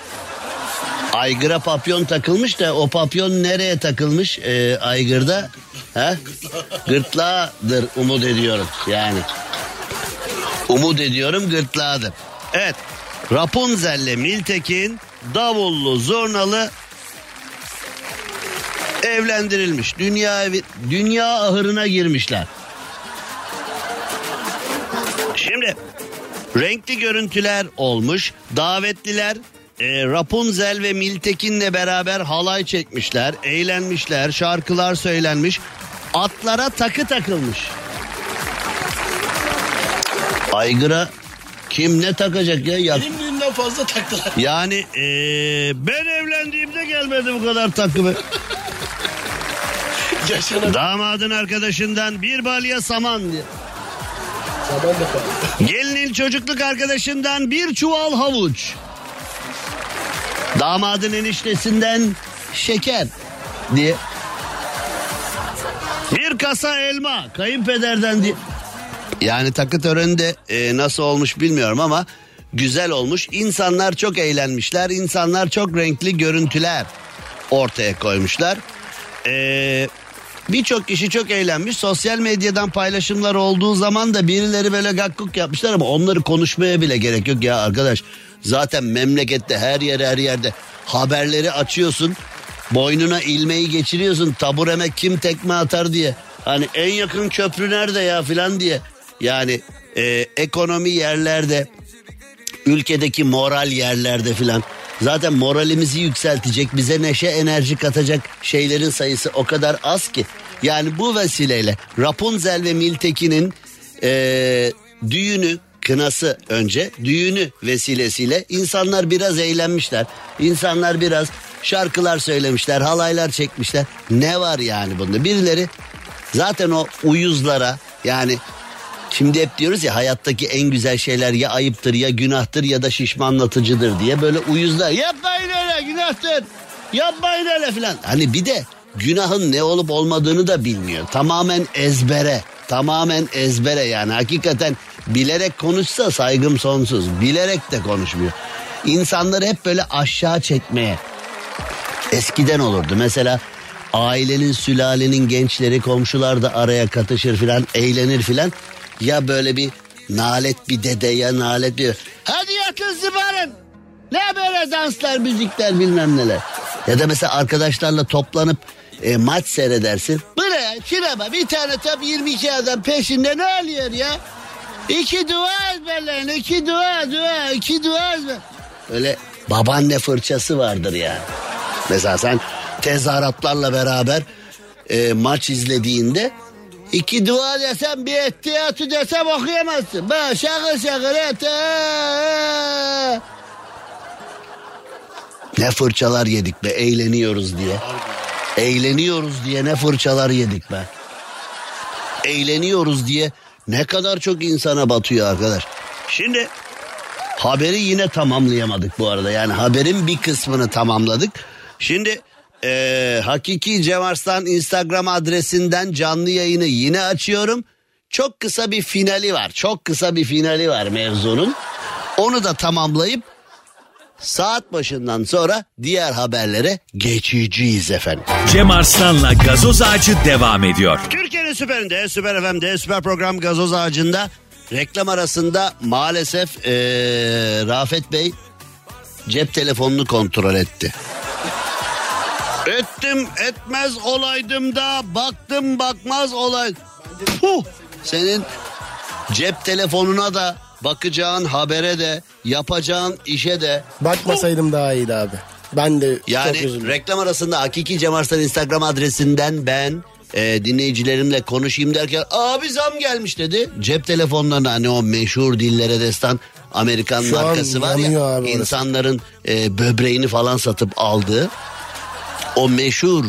Aygıra papyon takılmış da o papyon nereye takılmış ee, aygırda? Ha? Gırtlağıdır umut ediyorum yani. Umut ediyorum gırtlağıdır. Evet Rapunzel'le Miltekin davullu zurnalı evlendirilmiş. Dünya dünya ahırına girmişler. Şimdi renkli görüntüler olmuş. Davetliler e, Rapunzel ve Miltekin'le beraber halay çekmişler, eğlenmişler, şarkılar söylenmiş. Atlara takı takılmış. Aygıra kim ne takacak ya? ya Benim düğünden fazla taktılar. yani eee, ben evlendiğimde gelmedi bu kadar takı be. Yaşanan Damadın arkadaşından bir balya saman diye. zaman da. Gelinin çocukluk arkadaşından bir çuval havuç. Damadın eniştesinden şeker diye. Bir kasa elma kayınpederden diye. Yani takı töreni de e, nasıl olmuş bilmiyorum ama güzel olmuş. İnsanlar çok eğlenmişler. İnsanlar çok renkli görüntüler ortaya koymuşlar. Eee Birçok kişi çok eğlenmiş. Sosyal medyadan paylaşımlar olduğu zaman da birileri böyle gakkuk yapmışlar ama onları konuşmaya bile gerek yok ya arkadaş. Zaten memlekette her yer her yerde haberleri açıyorsun. Boynuna ilmeği geçiriyorsun. Tabureme kim tekme atar diye. Hani en yakın köprü nerede ya filan diye. Yani e, ekonomi yerlerde ülkedeki moral yerlerde filan. Zaten moralimizi yükseltecek, bize neşe enerji katacak şeylerin sayısı o kadar az ki. Yani bu vesileyle Rapunzel ve Miltekin'in eee, düğünü kınası önce düğünü vesilesiyle insanlar biraz eğlenmişler. İnsanlar biraz şarkılar söylemişler, halaylar çekmişler. Ne var yani bunda? Birileri zaten o uyuzlara yani Şimdi hep diyoruz ya hayattaki en güzel şeyler ya ayıptır ya günahtır ya da şişmanlatıcıdır diye böyle uyuzlar. Yapmayın öyle günahtır. Yapmayın öyle filan. Hani bir de günahın ne olup olmadığını da bilmiyor. Tamamen ezbere. Tamamen ezbere yani hakikaten bilerek konuşsa saygım sonsuz. Bilerek de konuşmuyor. İnsanları hep böyle aşağı çekmeye, Eskiden olurdu. Mesela ailenin, sülalenin gençleri, komşular da araya katışır filan, eğlenir filan. Ya böyle bir nalet bir dede ya nalet diyor. Hadi yatın zıbarın. Ne böyle danslar, müzikler bilmem neler. Ya da mesela arkadaşlarla toplanıp e, maç seyredersin. Buraya sinema bir tane top 22 adam peşinde ne oluyor ya? İki dua ezberleyin, iki dua, dua, iki dua ezber. Öyle babaanne fırçası vardır yani. Mesela sen tezahüratlarla beraber e, maç izlediğinde iki dua desem bir ettiyatı desem okuyamazsın. Böyle şakır şakır et. aa. Ne fırçalar yedik be eğleniyoruz diye. Eğleniyoruz diye ne fırçalar yedik be. Eğleniyoruz diye ne kadar çok insana batıyor arkadaş. Şimdi haberi yine tamamlayamadık bu arada. Yani haberin bir kısmını tamamladık. Şimdi eee, Hakiki Cem Arslan Instagram adresinden canlı yayını yine açıyorum. Çok kısa bir finali var. Çok kısa bir finali var mevzunun. Onu da tamamlayıp saat başından sonra diğer haberlere geçeceğiz efendim. Cem Arslan'la gazoz ağacı devam ediyor. Türkiye'nin süperinde, süper FM'de, süper program gazoz ağacında reklam arasında maalesef eee, Rafet Bey cep telefonunu kontrol etti. Ettim etmez olaydım da baktım bakmaz olay. Puh, senin cep telefonuna da bakacağın habere de yapacağın işe de Bakmasaydım daha iyiydi abi. Ben de çok yani üzüldüm. reklam arasında Hakiki Cem Arslan Instagram adresinden ben e, dinleyicilerimle konuşayım derken abi zam gelmiş dedi. Cep telefonlarına hani o meşhur dillere destan Amerikan Şu markası var ya insanların e, böbreğini falan satıp aldığı o meşhur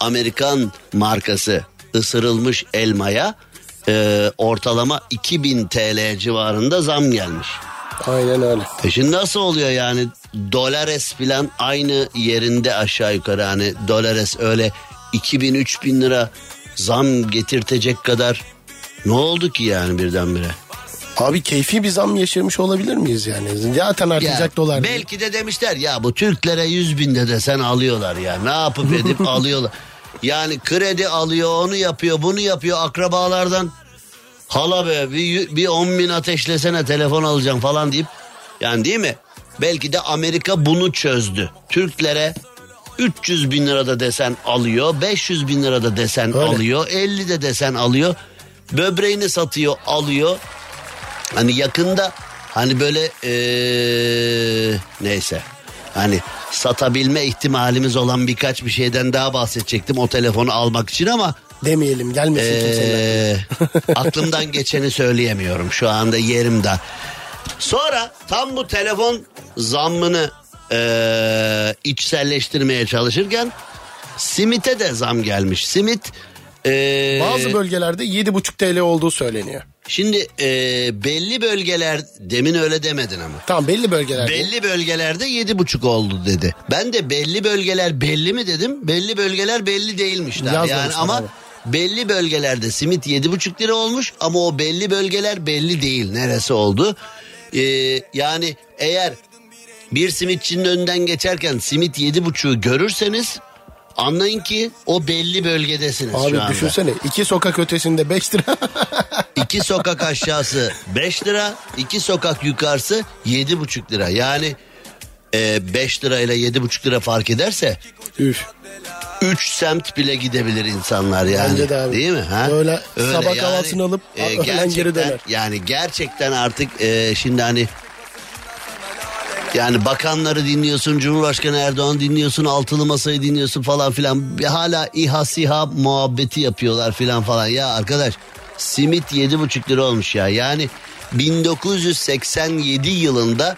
Amerikan markası ısırılmış elmaya e, ortalama 2000 TL civarında zam gelmiş. Aynen öyle. E şimdi nasıl oluyor yani dolares filan aynı yerinde aşağı yukarı hani dolares öyle 2000 3000 lira zam getirtecek kadar ne oldu ki yani birdenbire? Abi keyfi bir zam yaşamış olabilir miyiz yani? Zaten artacak Ya, dolar. değil. belki de demişler ya bu Türklere 100 binde desen alıyorlar ya ne yapıp edip alıyorlar. Yani kredi alıyor onu yapıyor bunu yapıyor akrabalardan hala be bir, bir 10 bin ateşlesene telefon alacağım falan deyip yani değil mi? Belki de Amerika bunu çözdü. Türklere 300 bin lirada desen alıyor 500 bin lirada desen Öyle. alıyor 50 de desen alıyor böbreğini satıyor alıyor Hani yakında hani böyle eee, neyse hani satabilme ihtimalimiz olan birkaç bir şeyden daha bahsedecektim o telefonu almak için ama Demeyelim gelmesin kimseler. Ee, aklımdan geçeni söyleyemiyorum şu anda yerim dar. Sonra tam bu telefon zammını ee, içselleştirmeye çalışırken simite de zam gelmiş. Simit ee, Bazı bölgelerde 7,5 TL olduğu söyleniyor. Şimdi ee, belli bölgeler demin öyle demedin ama. Tamam belli bölgelerde. Belli bölgelerde yedi buçuk oldu dedi. Ben de belli bölgeler belli mi dedim. Belli bölgeler belli değilmişler. Yazmamışlar Yani ama abi. belli bölgelerde simit yedi buçuk lira olmuş ama o belli bölgeler belli değil. Neresi oldu? Ee, yani eğer bir simitçinin önünden geçerken simit yedi buçuğu görürseniz anlayın ki o belli bölgedesiniz Abi şu anda. düşünsene iki sokak ötesinde 5 lira. İki sokak aşağısı 5 lira, iki sokak yukarısı yedi buçuk lira. Yani 5 lirayla yedi buçuk lira fark ederse Üf. 3 semt bile gidebilir insanlar yani. Bence de abi. Değil mi? Ha? Böyle sabah kahvaltısını alıp öğlen geri döner. Yani gerçekten artık e, şimdi hani yani bakanları dinliyorsun, Cumhurbaşkanı Erdoğan dinliyorsun, altılı masayı dinliyorsun falan filan. Hala İHA SİHA muhabbeti yapıyorlar filan falan. Ya arkadaş simit yedi buçuk lira olmuş ya. Yani 1987 yılında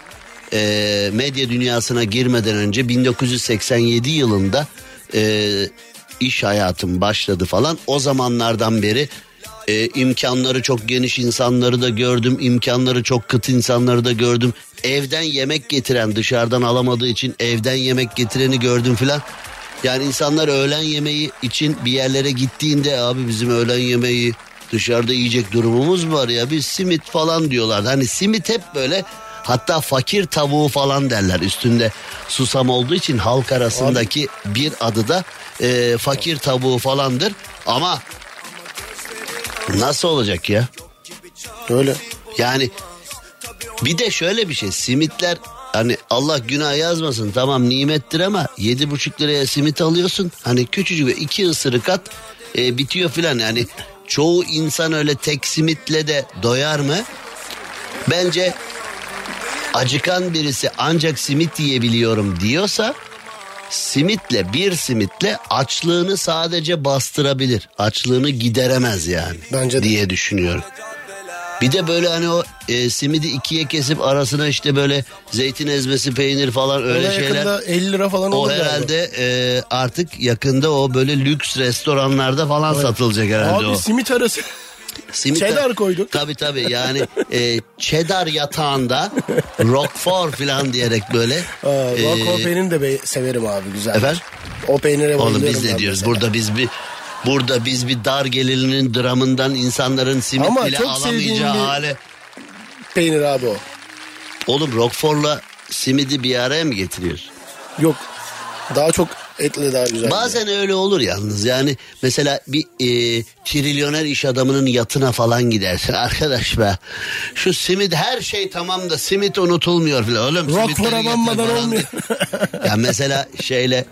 e, medya dünyasına girmeden önce 1987 yılında e, iş hayatım başladı falan. O zamanlardan beri e, imkanları çok geniş insanları da gördüm. imkanları çok kıt insanları da gördüm. Evden yemek getiren dışarıdan alamadığı için evden yemek getireni gördüm filan. Yani insanlar öğlen yemeği için bir yerlere gittiğinde abi bizim öğlen yemeği dışarıda yiyecek durumumuz var ya biz simit falan diyorlardı. Hani simit hep böyle hatta fakir tavuğu falan derler üstünde susam olduğu için halk arasındaki bir adı da e, fakir tavuğu falandır. Ama nasıl olacak ya? Öyle. Yani bir de şöyle bir şey simitler hani Allah günah yazmasın tamam nimettir ama yedi buçuk liraya simit alıyorsun. Hani küçücük bir iki ısırık at e, bitiyor filan yani çoğu insan öyle tek simitle de doyar mı? Bence acıkan birisi ancak simit yiyebiliyorum diyorsa simitle bir simitle açlığını sadece bastırabilir. Açlığını gideremez yani Bence de. diye düşünüyorum. Bir de böyle hani o e, simidi ikiye kesip arasına işte böyle zeytin ezmesi peynir falan öyle Ona şeyler. yakında 50 lira falan O herhalde e, artık yakında o böyle lüks restoranlarda falan satılacak herhalde Abi o. simit arası. Simit cheddar koyduk. Tabii tabii yani e, cheddar yatağında roquefort falan diyerek böyle. Aa, e, o peyniri de be- severim abi güzel. Efendim? O peynire Oğlum biz ne diyoruz? mesela. Burada biz bir burada biz bir dar gelirinin dramından insanların simit Ama bile alamayacağı hale. Peynir abi o. Oğlum Roquefort'la simidi bir araya mı getiriyorsun? Yok. Daha çok etle daha güzel. Bazen öyle olur yalnız. Yani mesela bir e, trilyoner iş adamının yatına falan gidersin. Arkadaş be şu simit her şey tamam da simit unutulmuyor filan oğlum getir banmadan olmuyor. ya mesela şeyle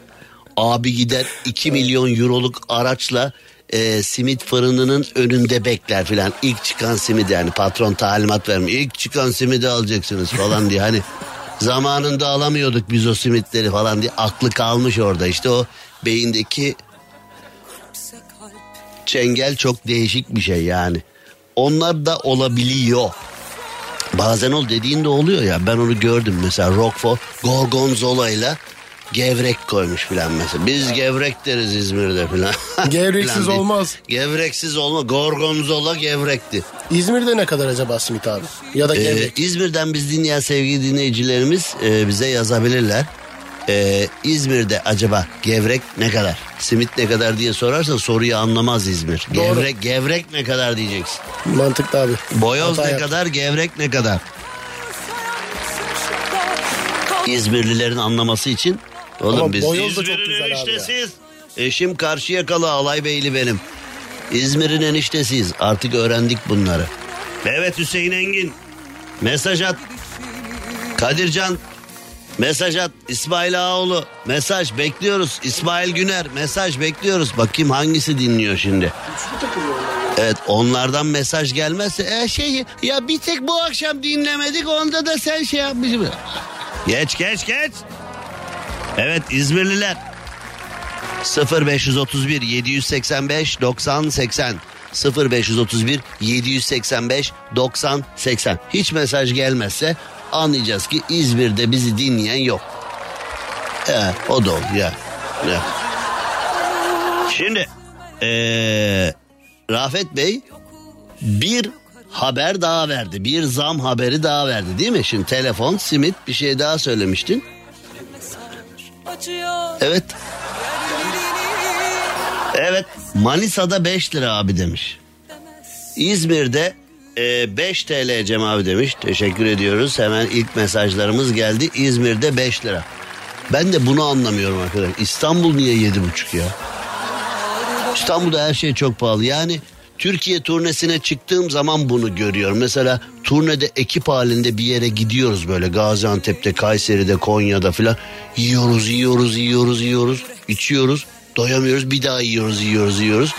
abi gider 2 milyon euroluk araçla e, simit fırınının önünde bekler filan ilk çıkan simit yani patron talimat vermiyor. İlk çıkan simidi alacaksınız falan diye. Hani zamanında alamıyorduk biz o simitleri falan diye aklı kalmış orada işte o beyindeki çengel çok değişik bir şey yani onlar da olabiliyor bazen ol dediğin de oluyor ya ben onu gördüm mesela Roquefort Gorgonzola ile gevrek koymuş filan mesela. Biz gevrek deriz İzmir'de filan. Gevreksiz Filan olmaz. Gevreksiz olma. Gorgonzola gevrekti. İzmir'de ne kadar acaba simit abi? Ya da Ee. İzmir'den biz dinleyen sevgili dinleyicilerimiz e, bize yazabilirler. Ee, İzmir'de acaba gevrek ne kadar? Simit ne kadar diye sorarsa soruyu anlamaz İzmir. Doğru. Gevrek gevrek ne kadar diyeceksin. Mantıklı abi. Boyoz Hata ne yap. kadar, gevrek ne kadar? İzmirlilerin anlaması için. Oğlum Ama biz boyoz da çok İzmir'in ya. eniştesiyiz. Eşim Karşıyakalı Alay Beyli benim. İzmir'in eniştesiyiz. Artık öğrendik bunları. Evet Hüseyin Engin. Mesaj at. Kadircan. Mesaj at. İsmail Ağoğlu. Mesaj bekliyoruz. İsmail Güner. Mesaj bekliyoruz. Bakayım hangisi dinliyor şimdi. Evet onlardan mesaj gelmezse e şey ya bir tek bu akşam dinlemedik onda da sen şey yapmışsın. Geç geç geç. Evet İzmirliler. 0531 785 90 80 0531 785 90 80 hiç mesaj gelmezse anlayacağız ki İzmir'de bizi dinleyen yok. He, o da olur ya. ya. Şimdi ee, Rafet Bey bir haber daha verdi. Bir zam haberi daha verdi değil mi? Şimdi telefon, simit bir şey daha söylemiştin. Evet. Evet Manisa'da 5 lira abi demiş. İzmir'de e, 5 TL Cem abi demiş. Teşekkür ediyoruz. Hemen ilk mesajlarımız geldi. İzmir'de 5 lira. Ben de bunu anlamıyorum arkadaşlar. İstanbul niye 7,5 ya? İstanbul'da her şey çok pahalı. Yani Türkiye turnesine çıktığım zaman bunu görüyorum. Mesela turnede ekip halinde bir yere gidiyoruz böyle Gaziantep'te, Kayseri'de, Konya'da filan. Yiyoruz, yiyoruz, yiyoruz, yiyoruz, içiyoruz. Doyamıyoruz bir daha yiyoruz, yiyoruz, yiyoruz.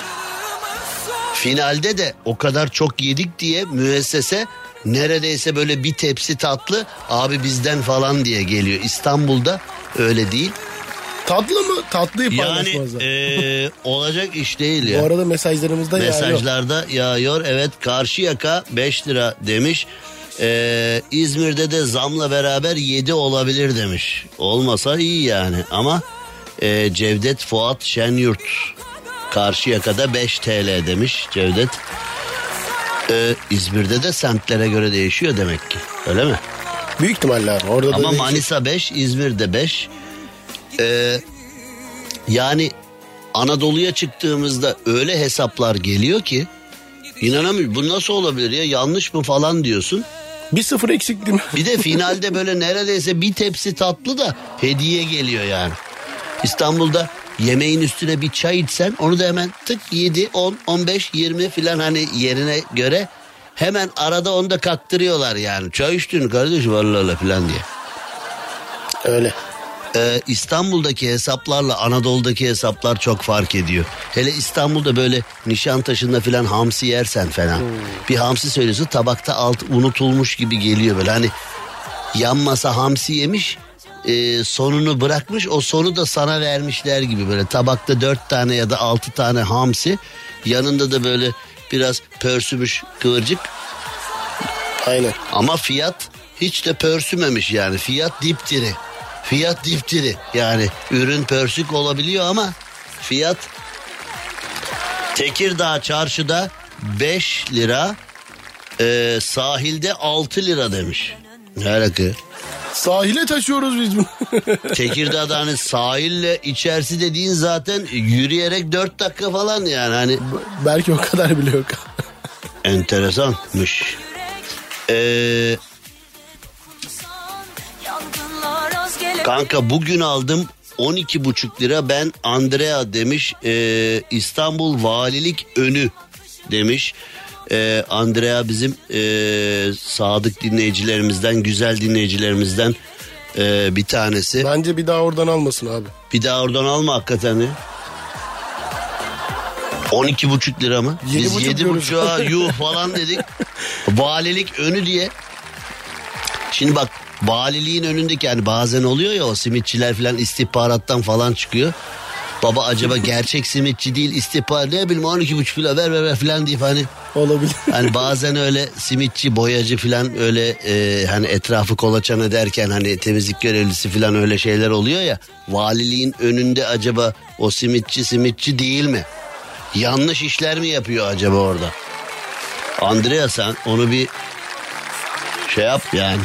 Finalde de o kadar çok yedik diye müessese neredeyse böyle bir tepsi tatlı abi bizden falan diye geliyor. İstanbul'da öyle değil. Tatlı mı? Tatlıyı Yani paylaşmazlar. eee, olacak iş değil ya. Bu arada mesajlarımızda yağıyor. Mesajlarda yağıyor. Evet Karşıyaka 5 lira demiş. Ee, İzmir'de de zamla beraber 7 olabilir demiş. Olmasa iyi yani ama e, Cevdet Fuat Şenyurt Karşıyaka'da 5 TL demiş Cevdet. Ee, İzmir'de de semtlere göre değişiyor demek ki öyle mi? Büyük ihtimalle abi. Orada da Ama değişik. Manisa 5, İzmir'de 5. Ee, yani Anadolu'ya çıktığımızda öyle hesaplar geliyor ki inanamıyorum. Bu nasıl olabilir ya yanlış mı falan diyorsun. Bir sıfır eksik değil mi? Bir de finalde böyle neredeyse bir tepsi tatlı da hediye geliyor yani. İstanbul'da yemeğin üstüne bir çay içsen onu da hemen tık 7, 10, 15, 20 filan hani yerine göre hemen arada onu da kaktırıyorlar yani. Çay içtin kardeşim Allah Allah filan diye. Öyle. Ee, İstanbul'daki hesaplarla Anadolu'daki hesaplar çok fark ediyor. Hele İstanbul'da böyle Nişantaşı'nda falan hamsi yersen falan. Bir hamsi söylüyorsun tabakta alt unutulmuş gibi geliyor böyle. Hani yan masa hamsi yemiş e, sonunu bırakmış o sonu da sana vermişler gibi böyle. Tabakta dört tane ya da altı tane hamsi yanında da böyle biraz pörsümüş kıvırcık Aynen. ama fiyat hiç de pörsümemiş yani. Fiyat dipdiri. Fiyat dipdiri. Yani ürün pörsük olabiliyor ama fiyat Tekirdağ çarşıda 5 lira e, sahilde 6 lira demiş. Ne alaka? Sahile taşıyoruz biz bunu. Tekirdağ'da hani sahille içerisi dediğin zaten yürüyerek 4 dakika falan yani hani Belki o kadar bile yok. enteresanmış. Eee Kanka bugün aldım 12,5 lira ben Andrea demiş Ee, İstanbul Valilik önü demiş. Ee, Andrea bizim ee, sadık dinleyicilerimizden güzel dinleyicilerimizden ee, bir tanesi. Bence bir daha oradan almasın abi. Bir daha oradan alma hakikaten ya. 12,5 lira mı? Yedi Biz buçuk diyoruz. 7,5'a yuh falan dedik. Valilik önü diye. Şimdi bak valiliğin önündeki yani bazen oluyor ya o simitçiler falan istihbarattan falan çıkıyor. Baba acaba gerçek simitçi değil istihbarat ne bileyim 12,5 lira ver ver ver falan deyip hani Olabilir. Hani bazen öyle simitçi, boyacı falan öyle e, hani etrafı kolaçan ederken hani temizlik görevlisi falan öyle şeyler oluyor ya. Valiliğin önünde acaba o simitçi simitçi değil mi? Yanlış işler mi yapıyor acaba orada? Andrea sen onu bir şey yap yani.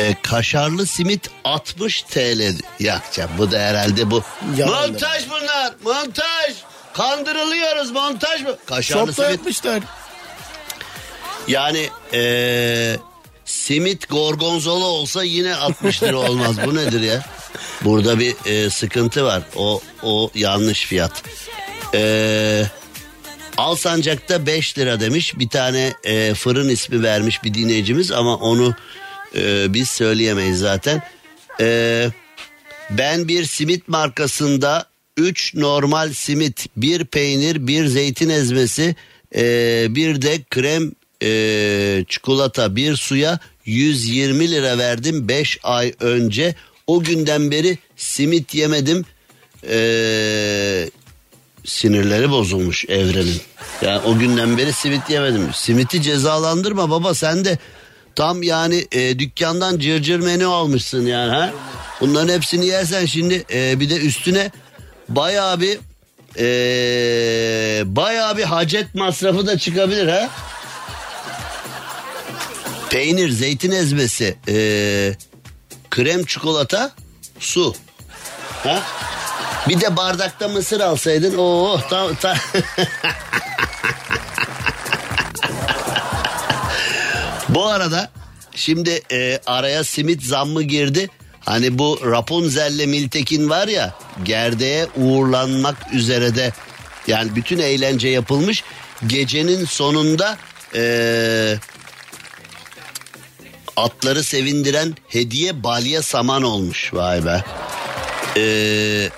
E, kaşarlı simit 60 TL. Yakacağım bu da herhalde bu. Yalan montaj bunlar montaj. Kandırılıyoruz montaj mı? Kaşarlı Şopta simit yapmışlar. Yani eee, simit gorgonzola olsa yine 60 lira olmaz. Bu nedir ya? Burada bir eee, sıkıntı var. O o yanlış fiyat. Eee Alsancak'ta 5 lira demiş. Bir tane eee, fırın ismi vermiş bir dinleyicimiz ama onu eee, biz söyleyemeyiz zaten. Eee ben bir simit markasında 3 normal simit, bir peynir, bir zeytin ezmesi, eee, bir de krem e, çikolata bir suya 120 lira verdim 5 ay önce. O günden beri simit yemedim. E, sinirleri bozulmuş evrenin. Yani o günden beri simit yemedim. Simiti cezalandırma baba sen de tam yani e, dükkandan cırcır menü almışsın yani ha. Bunların hepsini yersen şimdi e, bir de üstüne bayağı bir e, bayağı bir hacet masrafı da çıkabilir ha. Peynir, zeytin ezmesi, e, krem çikolata, su. Ha? Bir de bardakta mısır alsaydın. Oo, ta, ta. Bu arada şimdi e, araya simit zammı girdi. Hani bu Rapunzel'le Miltekin var ya gerdeğe uğurlanmak üzere de yani bütün eğlence yapılmış. Gecenin sonunda e, atları sevindiren hediye balya saman olmuş. Vay be. Eee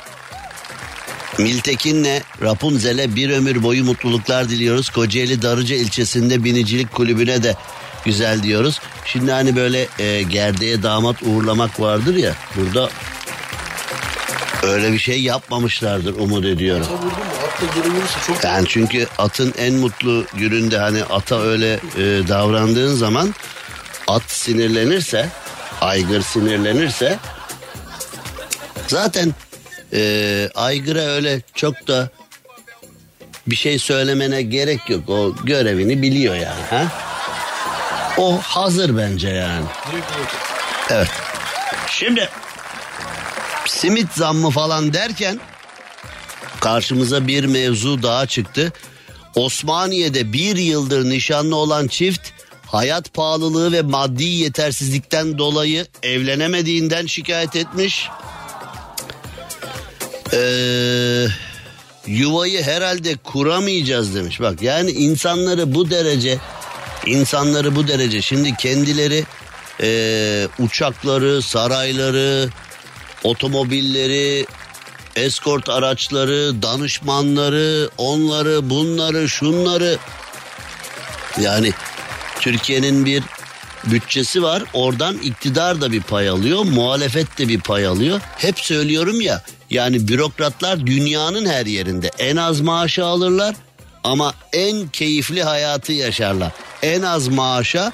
Miltekin'le Rapunzel'e bir ömür boyu mutluluklar diliyoruz. Kocaeli Darıca ilçesinde binicilik kulübüne de güzel diyoruz. Şimdi hani böyle e, gerdeğe damat uğurlamak vardır ya burada öyle bir şey yapmamışlardır umut ediyorum. Çok Yani çünkü atın en mutlu gününde hani ata öyle e, davrandığın zaman at sinirlenirse, aygır sinirlenirse zaten e, aygıra öyle çok da bir şey söylemene gerek yok. O görevini biliyor yani. Ha? O hazır bence yani. Evet. Şimdi simit zammı falan derken karşımıza bir mevzu daha çıktı. Osmaniye'de bir yıldır nişanlı olan çift hayat pahalılığı ve maddi yetersizlikten dolayı evlenemediğinden şikayet etmiş. Ee, yuvayı herhalde kuramayacağız demiş. Bak yani insanları bu derece insanları bu derece şimdi kendileri ee, uçakları, sarayları, otomobilleri, eskort araçları, danışmanları, onları, bunları, şunları. Yani Türkiye'nin bir bütçesi var. Oradan iktidar da bir pay alıyor, muhalefet de bir pay alıyor. Hep söylüyorum ya. Yani bürokratlar dünyanın her yerinde en az maaşı alırlar ama en keyifli hayatı yaşarlar. En az maaşa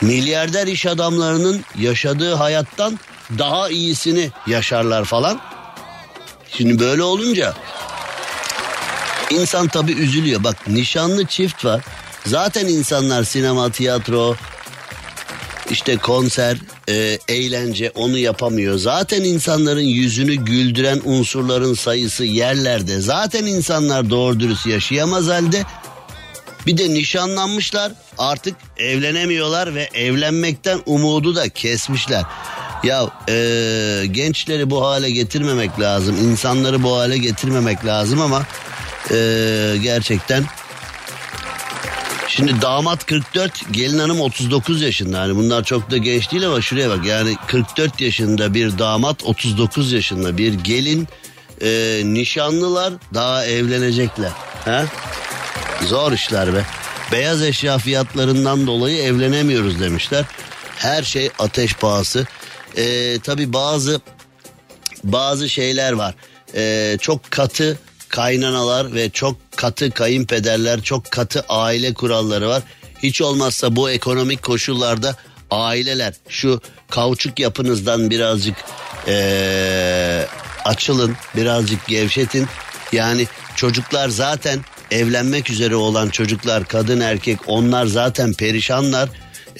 milyarder iş adamlarının yaşadığı hayattan daha iyisini yaşarlar falan. Şimdi böyle olunca insan tabii üzülüyor. Bak nişanlı çift var. Zaten insanlar sinema, tiyatro, işte konser, e, eğlence onu yapamıyor. Zaten insanların yüzünü güldüren unsurların sayısı yerlerde. Zaten insanlar doğru dürüst yaşayamaz halde. Bir de nişanlanmışlar artık evlenemiyorlar ve evlenmekten umudu da kesmişler. Ya e, gençleri bu hale getirmemek lazım. insanları bu hale getirmemek lazım ama e, gerçekten Şimdi damat 44, gelin hanım 39 yaşında. Yani bunlar çok da genç değil ama şuraya bak. Yani 44 yaşında bir damat, 39 yaşında bir gelin. e, nişanlılar daha evlenecekler. Ha? Zor işler be. Beyaz eşya fiyatlarından dolayı evlenemiyoruz demişler. Her şey ateş pahası. E, tabii bazı bazı şeyler var. Ee, çok katı kaynanalar ve çok katı kayınpederler, çok katı aile kuralları var. Hiç olmazsa bu ekonomik koşullarda aileler şu kauçuk yapınızdan birazcık ee, açılın, birazcık gevşetin. Yani çocuklar zaten evlenmek üzere olan çocuklar, kadın erkek onlar zaten perişanlar.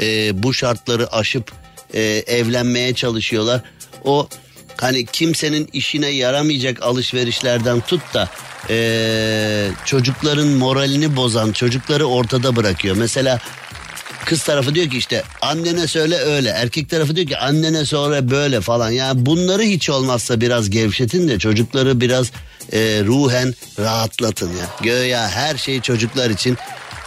Ee, bu şartları aşıp e, evlenmeye çalışıyorlar. O hani kimsenin işine yaramayacak alışverişlerden tut da e, çocukların moralini bozan çocukları ortada bırakıyor. Mesela kız tarafı diyor ki işte annene söyle öyle. Erkek tarafı diyor ki annene söyle böyle falan. Yani bunları hiç olmazsa biraz gevşetin de çocukları biraz e, ruhen rahatlatın ya. Göya her şey çocuklar için.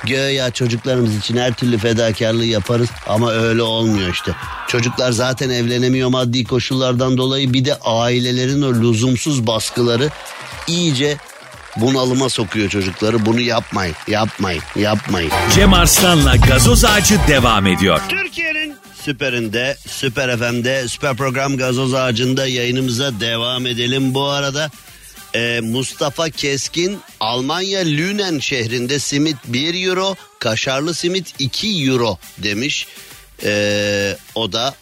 Göya çocuklarımız için her türlü fedakarlığı yaparız ama öyle olmuyor işte. Çocuklar zaten evlenemiyor maddi koşullardan dolayı bir de ailelerin o lüzumsuz baskıları iyice bunalıma sokuyor çocukları. Bunu yapmayın, yapmayın, yapmayın. Cem Arslan'la gazoz ağacı devam ediyor. Türkiye'nin süperinde, süper FM'de, süper program gazoz ağacında yayınımıza devam edelim. Bu arada e, Mustafa Keskin Almanya Lünen şehrinde simit 1 euro, kaşarlı simit 2 euro demiş. E, o da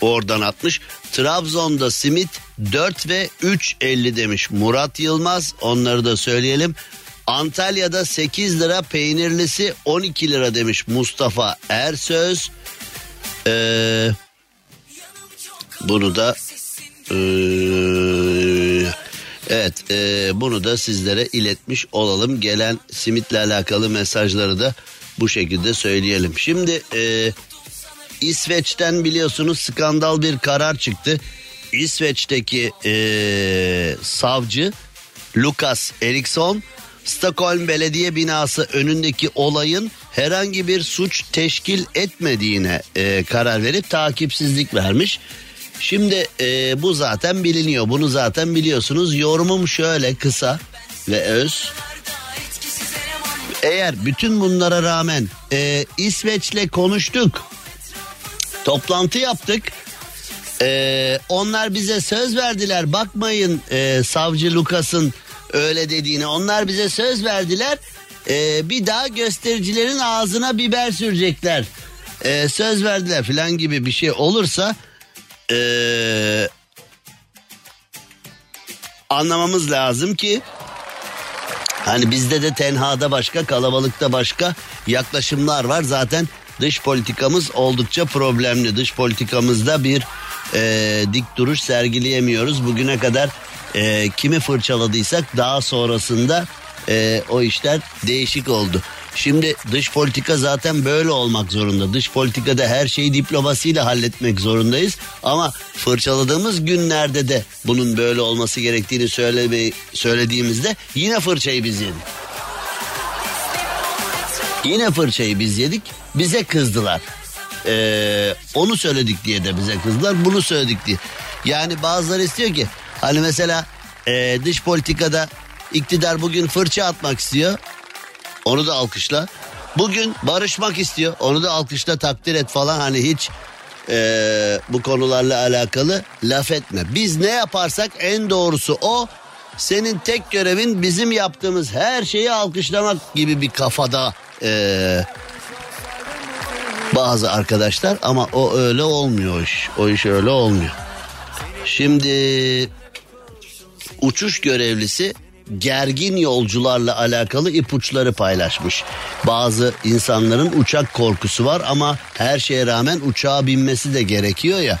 oradan atmış. Trabzon'da simit 4 ve 3.50 demiş Murat Yılmaz. Onları da söyleyelim. Antalya'da 8 lira peynirlisi 12 lira demiş Mustafa Ersöz. Ee, bunu da ee, evet ee, bunu da sizlere iletmiş olalım. Gelen simitle alakalı mesajları da bu şekilde söyleyelim. Şimdi ee, İsveç'ten biliyorsunuz skandal bir karar çıktı. İsveç'teki ee, savcı Lukas Eriksson Stockholm Belediye Binası önündeki olayın herhangi bir suç teşkil etmediğine e, karar verip takipsizlik vermiş. Şimdi e, bu zaten biliniyor. Bunu zaten biliyorsunuz. Yorumum şöyle kısa ve öz. Eğer bütün bunlara rağmen e, İsveç'le konuştuk. Toplantı yaptık. Ee, onlar bize söz verdiler. Bakmayın e, savcı Lukas'ın öyle dediğine. Onlar bize söz verdiler. Ee, bir daha göstericilerin ağzına biber sürecekler. Ee, söz verdiler falan gibi bir şey olursa ee, anlamamız lazım ki Hani bizde de tenhada başka kalabalıkta başka yaklaşımlar var. Zaten dış politikamız oldukça problemli. Dış politikamızda bir e, dik duruş sergileyemiyoruz. Bugüne kadar e, kimi fırçaladıysak daha sonrasında e, o işler değişik oldu. Şimdi dış politika zaten böyle olmak zorunda. Dış politikada her şeyi diplomasiyle halletmek zorundayız. Ama fırçaladığımız günlerde de bunun böyle olması gerektiğini söyleme, söylediğimizde yine fırçayı biz yedik. Yine fırçayı biz yedik. Bize kızdılar. Ee, onu söyledik diye de bize kızdılar. Bunu söyledik diye. Yani bazıları istiyor ki hani mesela e, dış politikada iktidar bugün fırça atmak istiyor. Onu da alkışla. Bugün barışmak istiyor. Onu da alkışla takdir et falan. Hani hiç e, bu konularla alakalı laf etme. Biz ne yaparsak en doğrusu o. Senin tek görevin bizim yaptığımız her şeyi alkışlamak gibi bir kafada e, bazı arkadaşlar ama o öyle olmuyor iş. O iş öyle olmuyor. Şimdi uçuş görevlisi gergin yolcularla alakalı ipuçları paylaşmış. Bazı insanların uçak korkusu var ama her şeye rağmen uçağa binmesi de gerekiyor ya.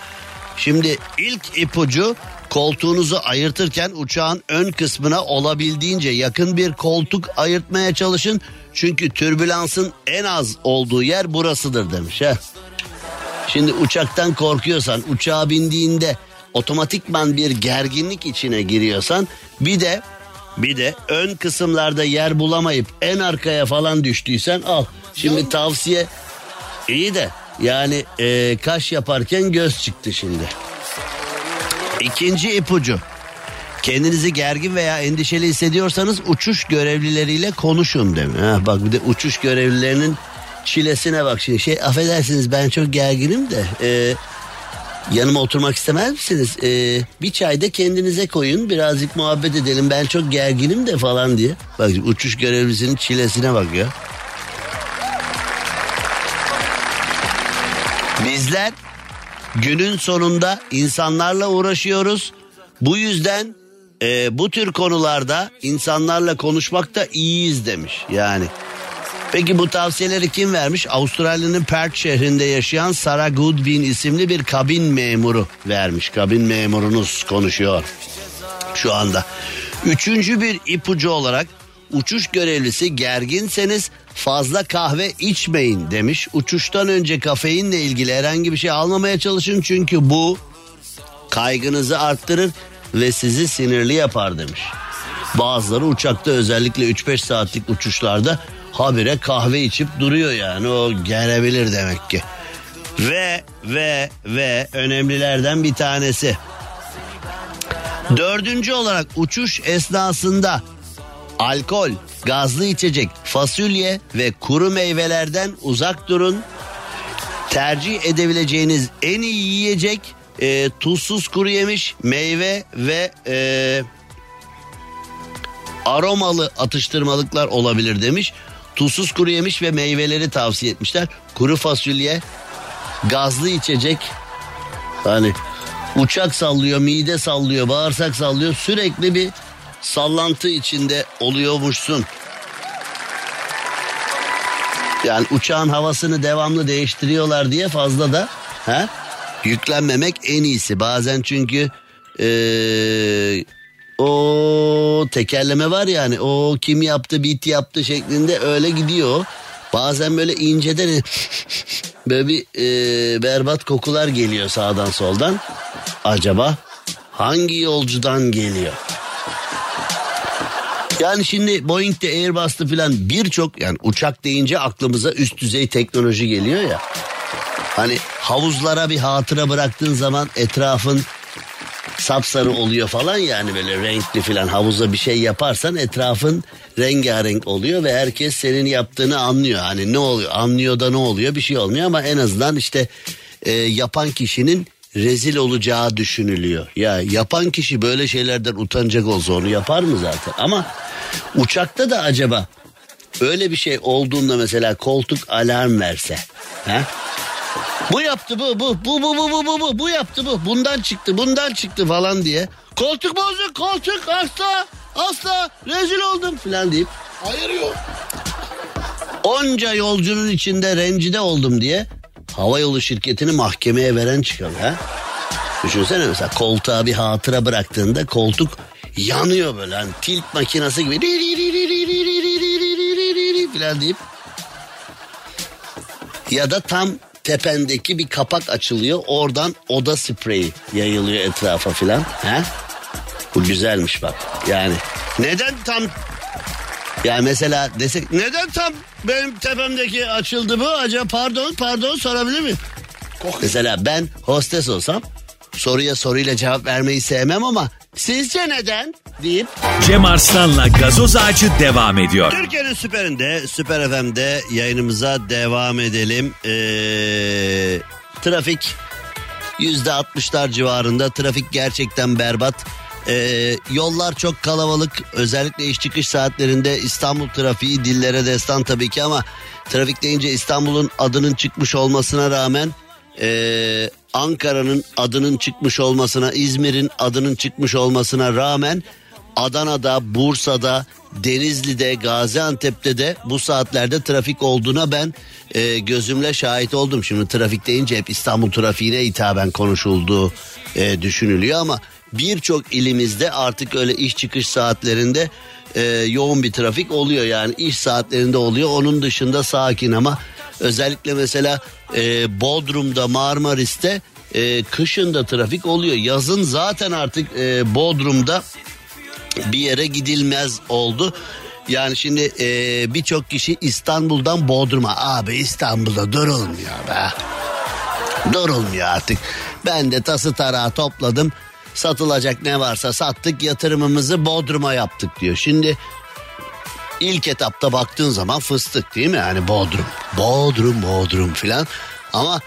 Şimdi ilk ipucu koltuğunuzu ayırtırken uçağın ön kısmına olabildiğince yakın bir koltuk ayırtmaya çalışın. Çünkü türbülansın en az olduğu yer burasıdır demiş. He. Şimdi uçaktan korkuyorsan uçağa bindiğinde otomatikman bir gerginlik içine giriyorsan bir de bir de ön kısımlarda yer bulamayıp en arkaya falan düştüysen al. Şimdi tavsiye iyi de yani e, kaş yaparken göz çıktı şimdi. İkinci ipucu. Kendinizi gergin veya endişeli hissediyorsanız uçuş görevlileriyle konuşun demiş. Ha, bak bir de uçuş görevlilerinin çilesine bak şimdi. Şey affedersiniz ben çok gerginim de e, yanıma oturmak istemez misiniz? E, bir çay da kendinize koyun birazcık muhabbet edelim ben çok gerginim de falan diye. Bak uçuş görevlisinin çilesine bak ya. Bizler günün sonunda insanlarla uğraşıyoruz. Bu yüzden e, bu tür konularda insanlarla konuşmakta iyiyiz demiş yani. Peki bu tavsiyeleri kim vermiş? Avustralya'nın Perth şehrinde yaşayan Sarah Goodwin isimli bir kabin memuru vermiş. Kabin memurunuz konuşuyor şu anda. Üçüncü bir ipucu olarak uçuş görevlisi gerginseniz fazla kahve içmeyin demiş. Uçuştan önce kafeinle ilgili herhangi bir şey almamaya çalışın çünkü bu kaygınızı arttırır ve sizi sinirli yapar demiş. Bazıları uçakta özellikle 3-5 saatlik uçuşlarda habire kahve içip duruyor yani o gelebilir demek ki. Ve ve ve önemlilerden bir tanesi. Dördüncü olarak uçuş esnasında alkol, gazlı içecek, fasulye ve kuru meyvelerden uzak durun. Tercih edebileceğiniz en iyi yiyecek e, tuzsuz kuru yemiş, meyve ve e, aromalı atıştırmalıklar olabilir demiş. Tuzsuz kuru yemiş ve meyveleri tavsiye etmişler. Kuru fasulye, gazlı içecek. Hani uçak sallıyor, mide sallıyor, bağırsak sallıyor. Sürekli bir sallantı içinde oluyormuşsun. Yani uçağın havasını devamlı değiştiriyorlar diye fazla da he, yüklenmemek en iyisi. Bazen çünkü ee, o tekerleme var yani o kim yaptı bit yaptı şeklinde öyle gidiyor. Bazen böyle inceden böyle bir ee, berbat kokular geliyor sağdan soldan. Acaba hangi yolcudan geliyor? Yani şimdi Boeing'de Airbus'ta falan birçok yani uçak deyince aklımıza üst düzey teknoloji geliyor ya. Hani havuzlara bir hatıra bıraktığın zaman etrafın sapsarı oluyor falan yani böyle renkli falan havuza bir şey yaparsan etrafın rengarenk oluyor ve herkes senin yaptığını anlıyor. Hani ne oluyor anlıyor da ne oluyor bir şey olmuyor ama en azından işte e, yapan kişinin rezil olacağı düşünülüyor. Ya yapan kişi böyle şeylerden utanacak olsa onu yapar mı zaten? Ama uçakta da acaba öyle bir şey olduğunda mesela koltuk alarm verse. He? Bu yaptı bu bu bu bu bu bu bu bu bu yaptı bu bundan çıktı bundan çıktı falan diye. Koltuk bozuk koltuk asla asla rezil oldum falan deyip Hayır yok. onca yolcunun içinde rencide oldum diye havayolu şirketini mahkemeye veren çıkar ha. Düşünsene mesela koltuğa bir hatıra bıraktığında koltuk yanıyor böyle hani tilt makinesi gibi falan deyip ya da tam tependeki bir kapak açılıyor oradan oda spreyi yayılıyor etrafa filan. He? Bu güzelmiş bak yani neden tam yani mesela desek neden tam benim tepemdeki açıldı bu acaba pardon pardon sorabilir miyim? Mesela ben hostes olsam soruya soruyla cevap vermeyi sevmem ama sizce neden deyip Cem Arslan'la gazoz ağacı devam ediyor. Türkiye'nin süperinde, Süper FM'de yayınımıza devam edelim. Ee, trafik yüzde altmışlar civarında. Trafik gerçekten berbat. Ee, yollar çok kalabalık. Özellikle iş çıkış saatlerinde İstanbul trafiği dillere destan tabii ki ama trafik deyince İstanbul'un adının çıkmış olmasına rağmen ee, Ankara'nın adının çıkmış olmasına, İzmir'in adının çıkmış olmasına rağmen Adana'da, Bursa'da, Denizli'de, Gaziantep'te de bu saatlerde trafik olduğuna ben e, gözümle şahit oldum. Şimdi trafik deyince hep İstanbul trafiğine hitaben konuşulduğu e, düşünülüyor ama birçok ilimizde artık öyle iş çıkış saatlerinde e, yoğun bir trafik oluyor. Yani iş saatlerinde oluyor. Onun dışında sakin ama özellikle mesela e, Bodrum'da, Marmaris'te e, kışın da trafik oluyor. Yazın zaten artık e, Bodrum'da bir yere gidilmez oldu. Yani şimdi e, birçok kişi İstanbul'dan Bodrum'a abi İstanbul'da durulmuyor be. Durulmuyor artık. Ben de tası tarağı topladım. Satılacak ne varsa sattık yatırımımızı Bodrum'a yaptık diyor. Şimdi ilk etapta baktığın zaman fıstık değil mi? Yani Bodrum. Bodrum, Bodrum filan. Ama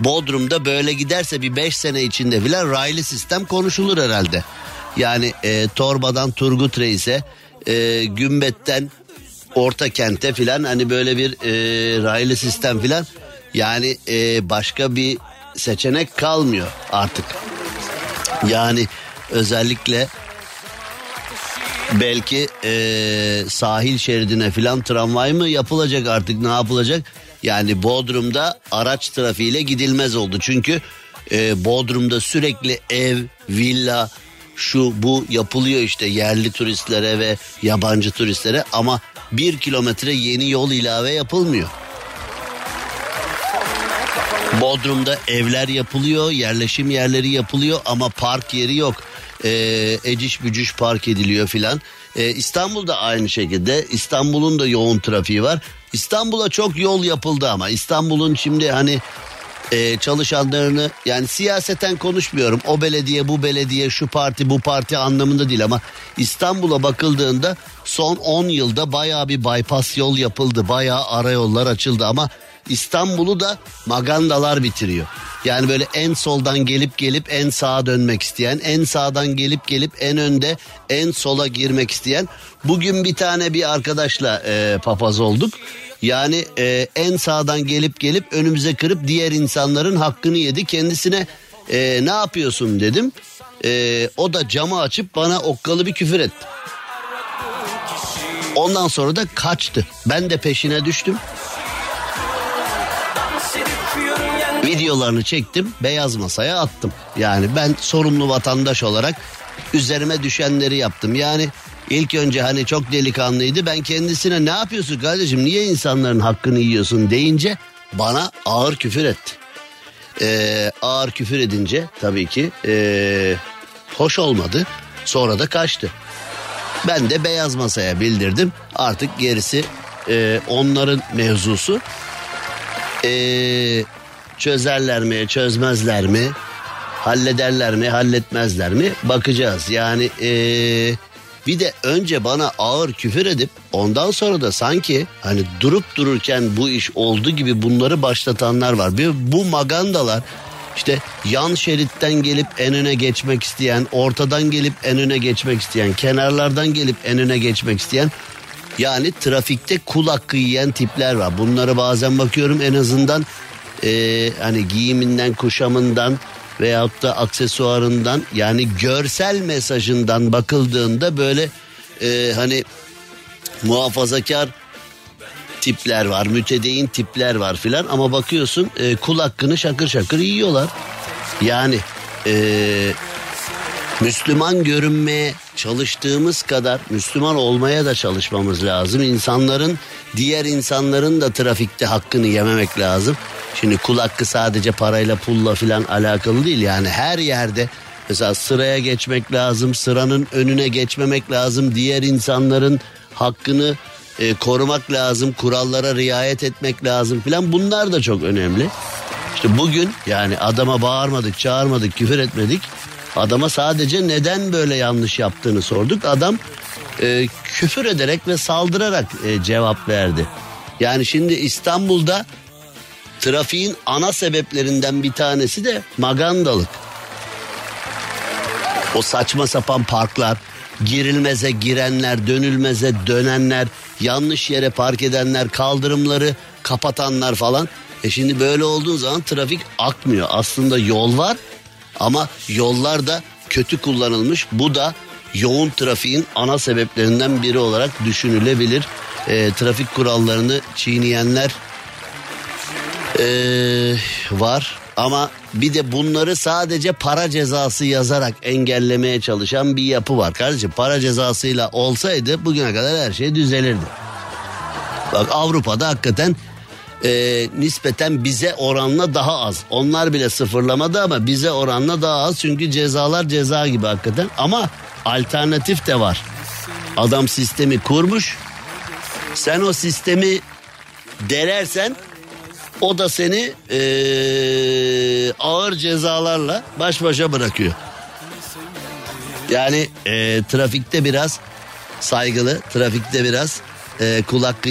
Bodrum'da böyle giderse bir 5 sene içinde filan raylı sistem konuşulur herhalde. Yani e, Torba'dan Turgut Reis'e, e, Gümbet'ten Orta Kent'e filan hani böyle bir e, raylı sistem filan. Yani e, başka bir seçenek kalmıyor artık. Yani özellikle belki e, sahil şeridine filan tramvay mı yapılacak artık ne yapılacak? Yani Bodrum'da araç trafiğiyle gidilmez oldu. Çünkü e, Bodrum'da sürekli ev, villa, şu bu yapılıyor işte yerli turistlere ve yabancı turistlere ama bir kilometre yeni yol ilave yapılmıyor. Bodrum'da evler yapılıyor, yerleşim yerleri yapılıyor ama park yeri yok. Ee, eciş bücüş park ediliyor filan. Ee, İstanbul'da aynı şekilde. İstanbul'un da yoğun trafiği var. İstanbul'a çok yol yapıldı ama İstanbul'un şimdi hani e, çalışanlarını yani siyaseten konuşmuyorum. O belediye bu belediye şu parti bu parti anlamında değil ama İstanbul'a bakıldığında son 10 yılda bayağı bir bypass yol yapıldı. Bayağı ara yollar açıldı ama İstanbul'u da magandalar bitiriyor. Yani böyle en soldan gelip gelip en sağa dönmek isteyen, en sağdan gelip gelip en önde en sola girmek isteyen. Bugün bir tane bir arkadaşla e, papaz olduk. Yani e, en sağdan gelip gelip önümüze kırıp diğer insanların hakkını yedi. Kendisine e, ne yapıyorsun dedim. E, o da camı açıp bana okkalı bir küfür etti. Ondan sonra da kaçtı. Ben de peşine düştüm. Videolarını çektim, beyaz masaya attım. Yani ben sorumlu vatandaş olarak üzerime düşenleri yaptım. Yani ilk önce hani çok delikanlıydı. Ben kendisine ne yapıyorsun kardeşim niye insanların hakkını yiyorsun deyince bana ağır küfür etti. Ee, ağır küfür edince tabii ki ee, hoş olmadı. Sonra da kaçtı. Ben de beyaz masaya bildirdim. Artık gerisi ee, onların mevzusu. Ee, çözerler mi, çözmezler mi? Hallederler mi, halletmezler mi? Bakacağız. Yani ee, bir de önce bana ağır küfür edip ondan sonra da sanki hani durup dururken bu iş oldu gibi bunları başlatanlar var. Bir, bu magandalar işte yan şeritten gelip en öne geçmek isteyen, ortadan gelip en öne geçmek isteyen, kenarlardan gelip en öne geçmek isteyen yani trafikte kul hakkı yiyen tipler var. Bunlara bazen bakıyorum en azından e, hani giyiminden, kuşamından veyahut da aksesuarından yani görsel mesajından bakıldığında böyle e, hani muhafazakar tipler var, mütedeyin tipler var filan ama bakıyorsun e, kul hakkını şakır şakır yiyorlar. Yani e, Müslüman görünmeye çalıştığımız kadar Müslüman olmaya da çalışmamız lazım. İnsanların diğer insanların da trafikte hakkını yememek lazım. Şimdi kul hakkı sadece parayla pulla filan alakalı değil yani her yerde mesela sıraya geçmek lazım sıranın önüne geçmemek lazım diğer insanların hakkını e, korumak lazım kurallara riayet etmek lazım filan bunlar da çok önemli. İşte bugün yani adama bağırmadık çağırmadık küfür etmedik adama sadece neden böyle yanlış yaptığını sorduk adam e, küfür ederek ve saldırarak e, cevap verdi. Yani şimdi İstanbul'da trafiğin ana sebeplerinden bir tanesi de magandalık. O saçma sapan parklar, girilmeze girenler, dönülmeze dönenler, yanlış yere park edenler, kaldırımları kapatanlar falan. E şimdi böyle olduğu zaman trafik akmıyor. Aslında yol var ama yollar da kötü kullanılmış. Bu da yoğun trafiğin ana sebeplerinden biri olarak düşünülebilir. E, trafik kurallarını çiğneyenler ee, var ama bir de bunları sadece para cezası yazarak engellemeye çalışan bir yapı var. Kardeşim para cezasıyla olsaydı bugüne kadar her şey düzelirdi. Bak Avrupa'da hakikaten e, nispeten bize oranla daha az. Onlar bile sıfırlamadı ama bize oranla daha az. Çünkü cezalar ceza gibi hakikaten. Ama alternatif de var. Adam sistemi kurmuş. Sen o sistemi delersen o da seni eee, ağır cezalarla baş başa bırakıyor. Yani eee, trafikte biraz saygılı, trafikte biraz eee kul hakkı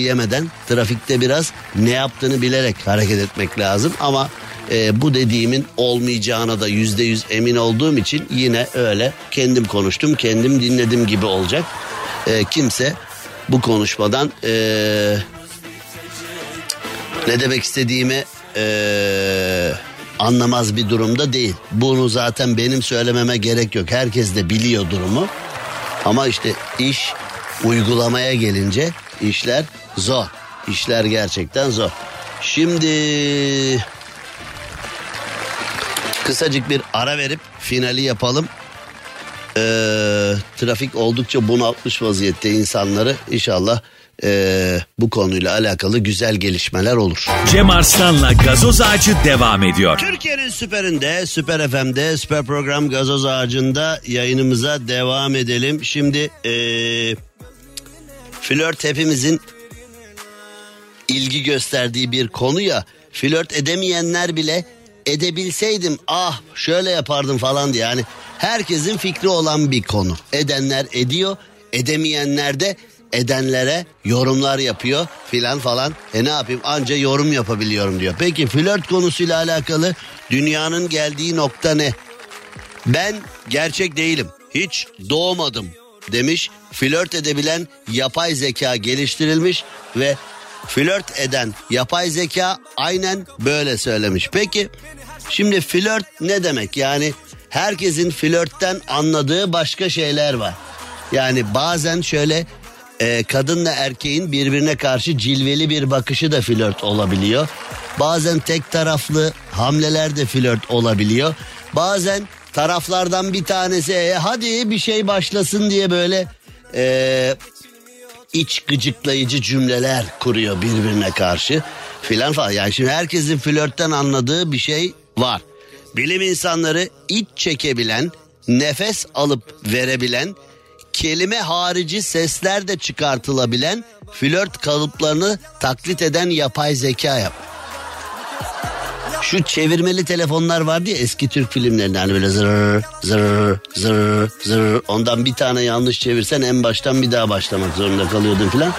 trafikte biraz ne yaptığını bilerek hareket etmek lazım. Ama eee, bu dediğimin olmayacağına da yüzde yüz emin olduğum için yine öyle kendim konuştum, kendim dinledim gibi olacak. Eee, kimse bu konuşmadan eee ne demek istediğimi eee, anlamaz bir durumda değil. Bunu zaten benim söylememe gerek yok. Herkes de biliyor durumu. Ama işte iş uygulamaya gelince işler zor. İşler gerçekten zor. Şimdi kısacık bir ara verip finali yapalım. Ee, trafik oldukça bunaltmış vaziyette insanları. İnşallah ee, bu konuyla alakalı güzel gelişmeler olur. Cem Arslan'la gazoz ağacı devam ediyor. Türkiye'nin süperinde, süper FM'de, süper program gazoz ağacında yayınımıza devam edelim. Şimdi ee, flört hepimizin ilgi gösterdiği bir konu ya. Flört edemeyenler bile edebilseydim ah şöyle yapardım falan diye. Yani herkesin fikri olan bir konu. Edenler ediyor, edemeyenler de edenlere yorumlar yapıyor filan falan. E ne yapayım anca yorum yapabiliyorum diyor. Peki flört konusuyla alakalı dünyanın geldiği nokta ne? Ben gerçek değilim. Hiç doğmadım demiş. Flört edebilen yapay zeka geliştirilmiş ve flört eden yapay zeka aynen böyle söylemiş. Peki şimdi flört ne demek? Yani herkesin flörtten anladığı başka şeyler var. Yani bazen şöyle e, kadınla erkeğin birbirine karşı cilveli bir bakışı da flört olabiliyor. Bazen tek taraflı hamleler de flört olabiliyor. Bazen taraflardan bir tanesi "E, hadi bir şey başlasın diye böyle e, iç gıcıklayıcı cümleler kuruyor birbirine karşı filan falan. Yani şimdi herkesin flörtten anladığı bir şey var. Bilim insanları iç çekebilen, nefes alıp verebilen, kelime harici sesler de çıkartılabilen flört kalıplarını taklit eden yapay zeka yap. Şu çevirmeli telefonlar vardı ya eski Türk filmlerinde hani böyle zır zır zır zır ondan bir tane yanlış çevirsen en baştan bir daha başlamak zorunda kalıyordun filan.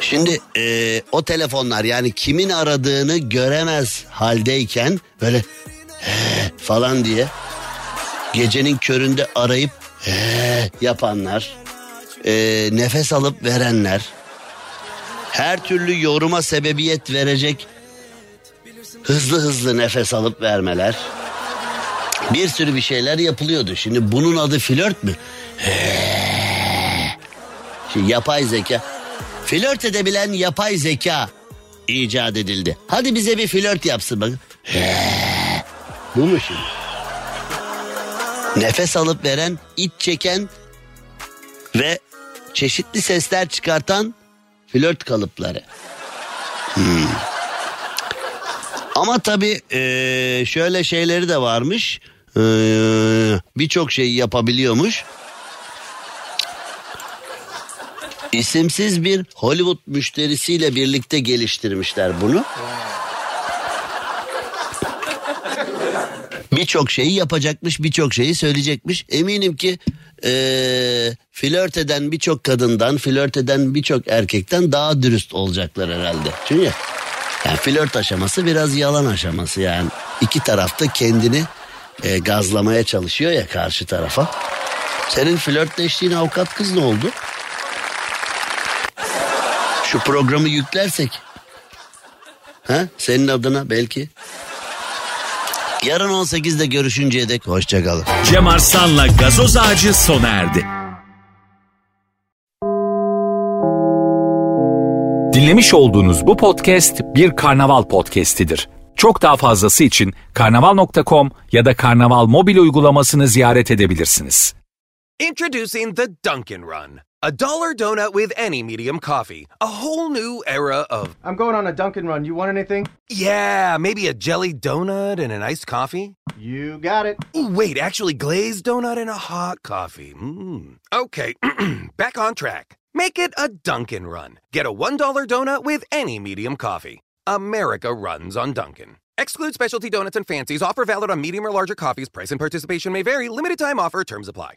Şimdi e, o telefonlar yani kimin aradığını göremez haldeyken böyle "He" falan diye gecenin köründe arayıp "He" yapanlar, e, nefes alıp verenler, her türlü yoruma sebebiyet verecek hızlı hızlı nefes alıp vermeler. Bir sürü bir şeyler yapılıyordu. Şimdi bunun adı flört mü? Şimdi yapay zeka. Flört edebilen yapay zeka icat edildi. Hadi bize bir flört yapsın bakın. Bu mu şimdi? Nefes alıp veren, iç çeken ve çeşitli sesler çıkartan flört kalıpları. Hmm. Ama tabii eee, şöyle şeyleri de varmış. Eee, Birçok şeyi yapabiliyormuş. İsimsiz bir Hollywood müşterisiyle birlikte geliştirmişler bunu. Birçok şeyi yapacakmış, birçok şeyi söyleyecekmiş. Eminim ki eee, flört eden birçok kadından, flört eden birçok erkekten daha dürüst olacaklar herhalde. Çünkü yani flört aşaması biraz yalan aşaması yani. iki tarafta kendini e, gazlamaya çalışıyor ya karşı tarafa. Senin flörtleştiğin avukat kız ne oldu? Şu programı yüklersek. Ha? Senin adına belki. Yarın 18'de görüşünceye dek hoşçakalın. Cem Arslan'la gazoz ağacı sona erdi. Dinlemiş olduğunuz bu podcast bir karnaval podcastidir. Çok daha fazlası için karnaval.com ya da karnaval mobil uygulamasını ziyaret edebilirsiniz. Introducing the Dunkin' Run, a dollar donut with any medium coffee. A whole new era of, I'm going on a Dunkin' run. You want anything? yeah, maybe a jelly donut and an iced coffee. You got it. Ooh, wait, actually, glazed donut and a hot coffee. Mm. Okay, back on track. Make it a Dunkin' Run. Get a $1 donut with any medium coffee. America runs on Dunkin'. Exclude specialty donuts and fancies. Offer valid on medium or larger coffees. Price and participation may vary. Limited time offer. Terms apply.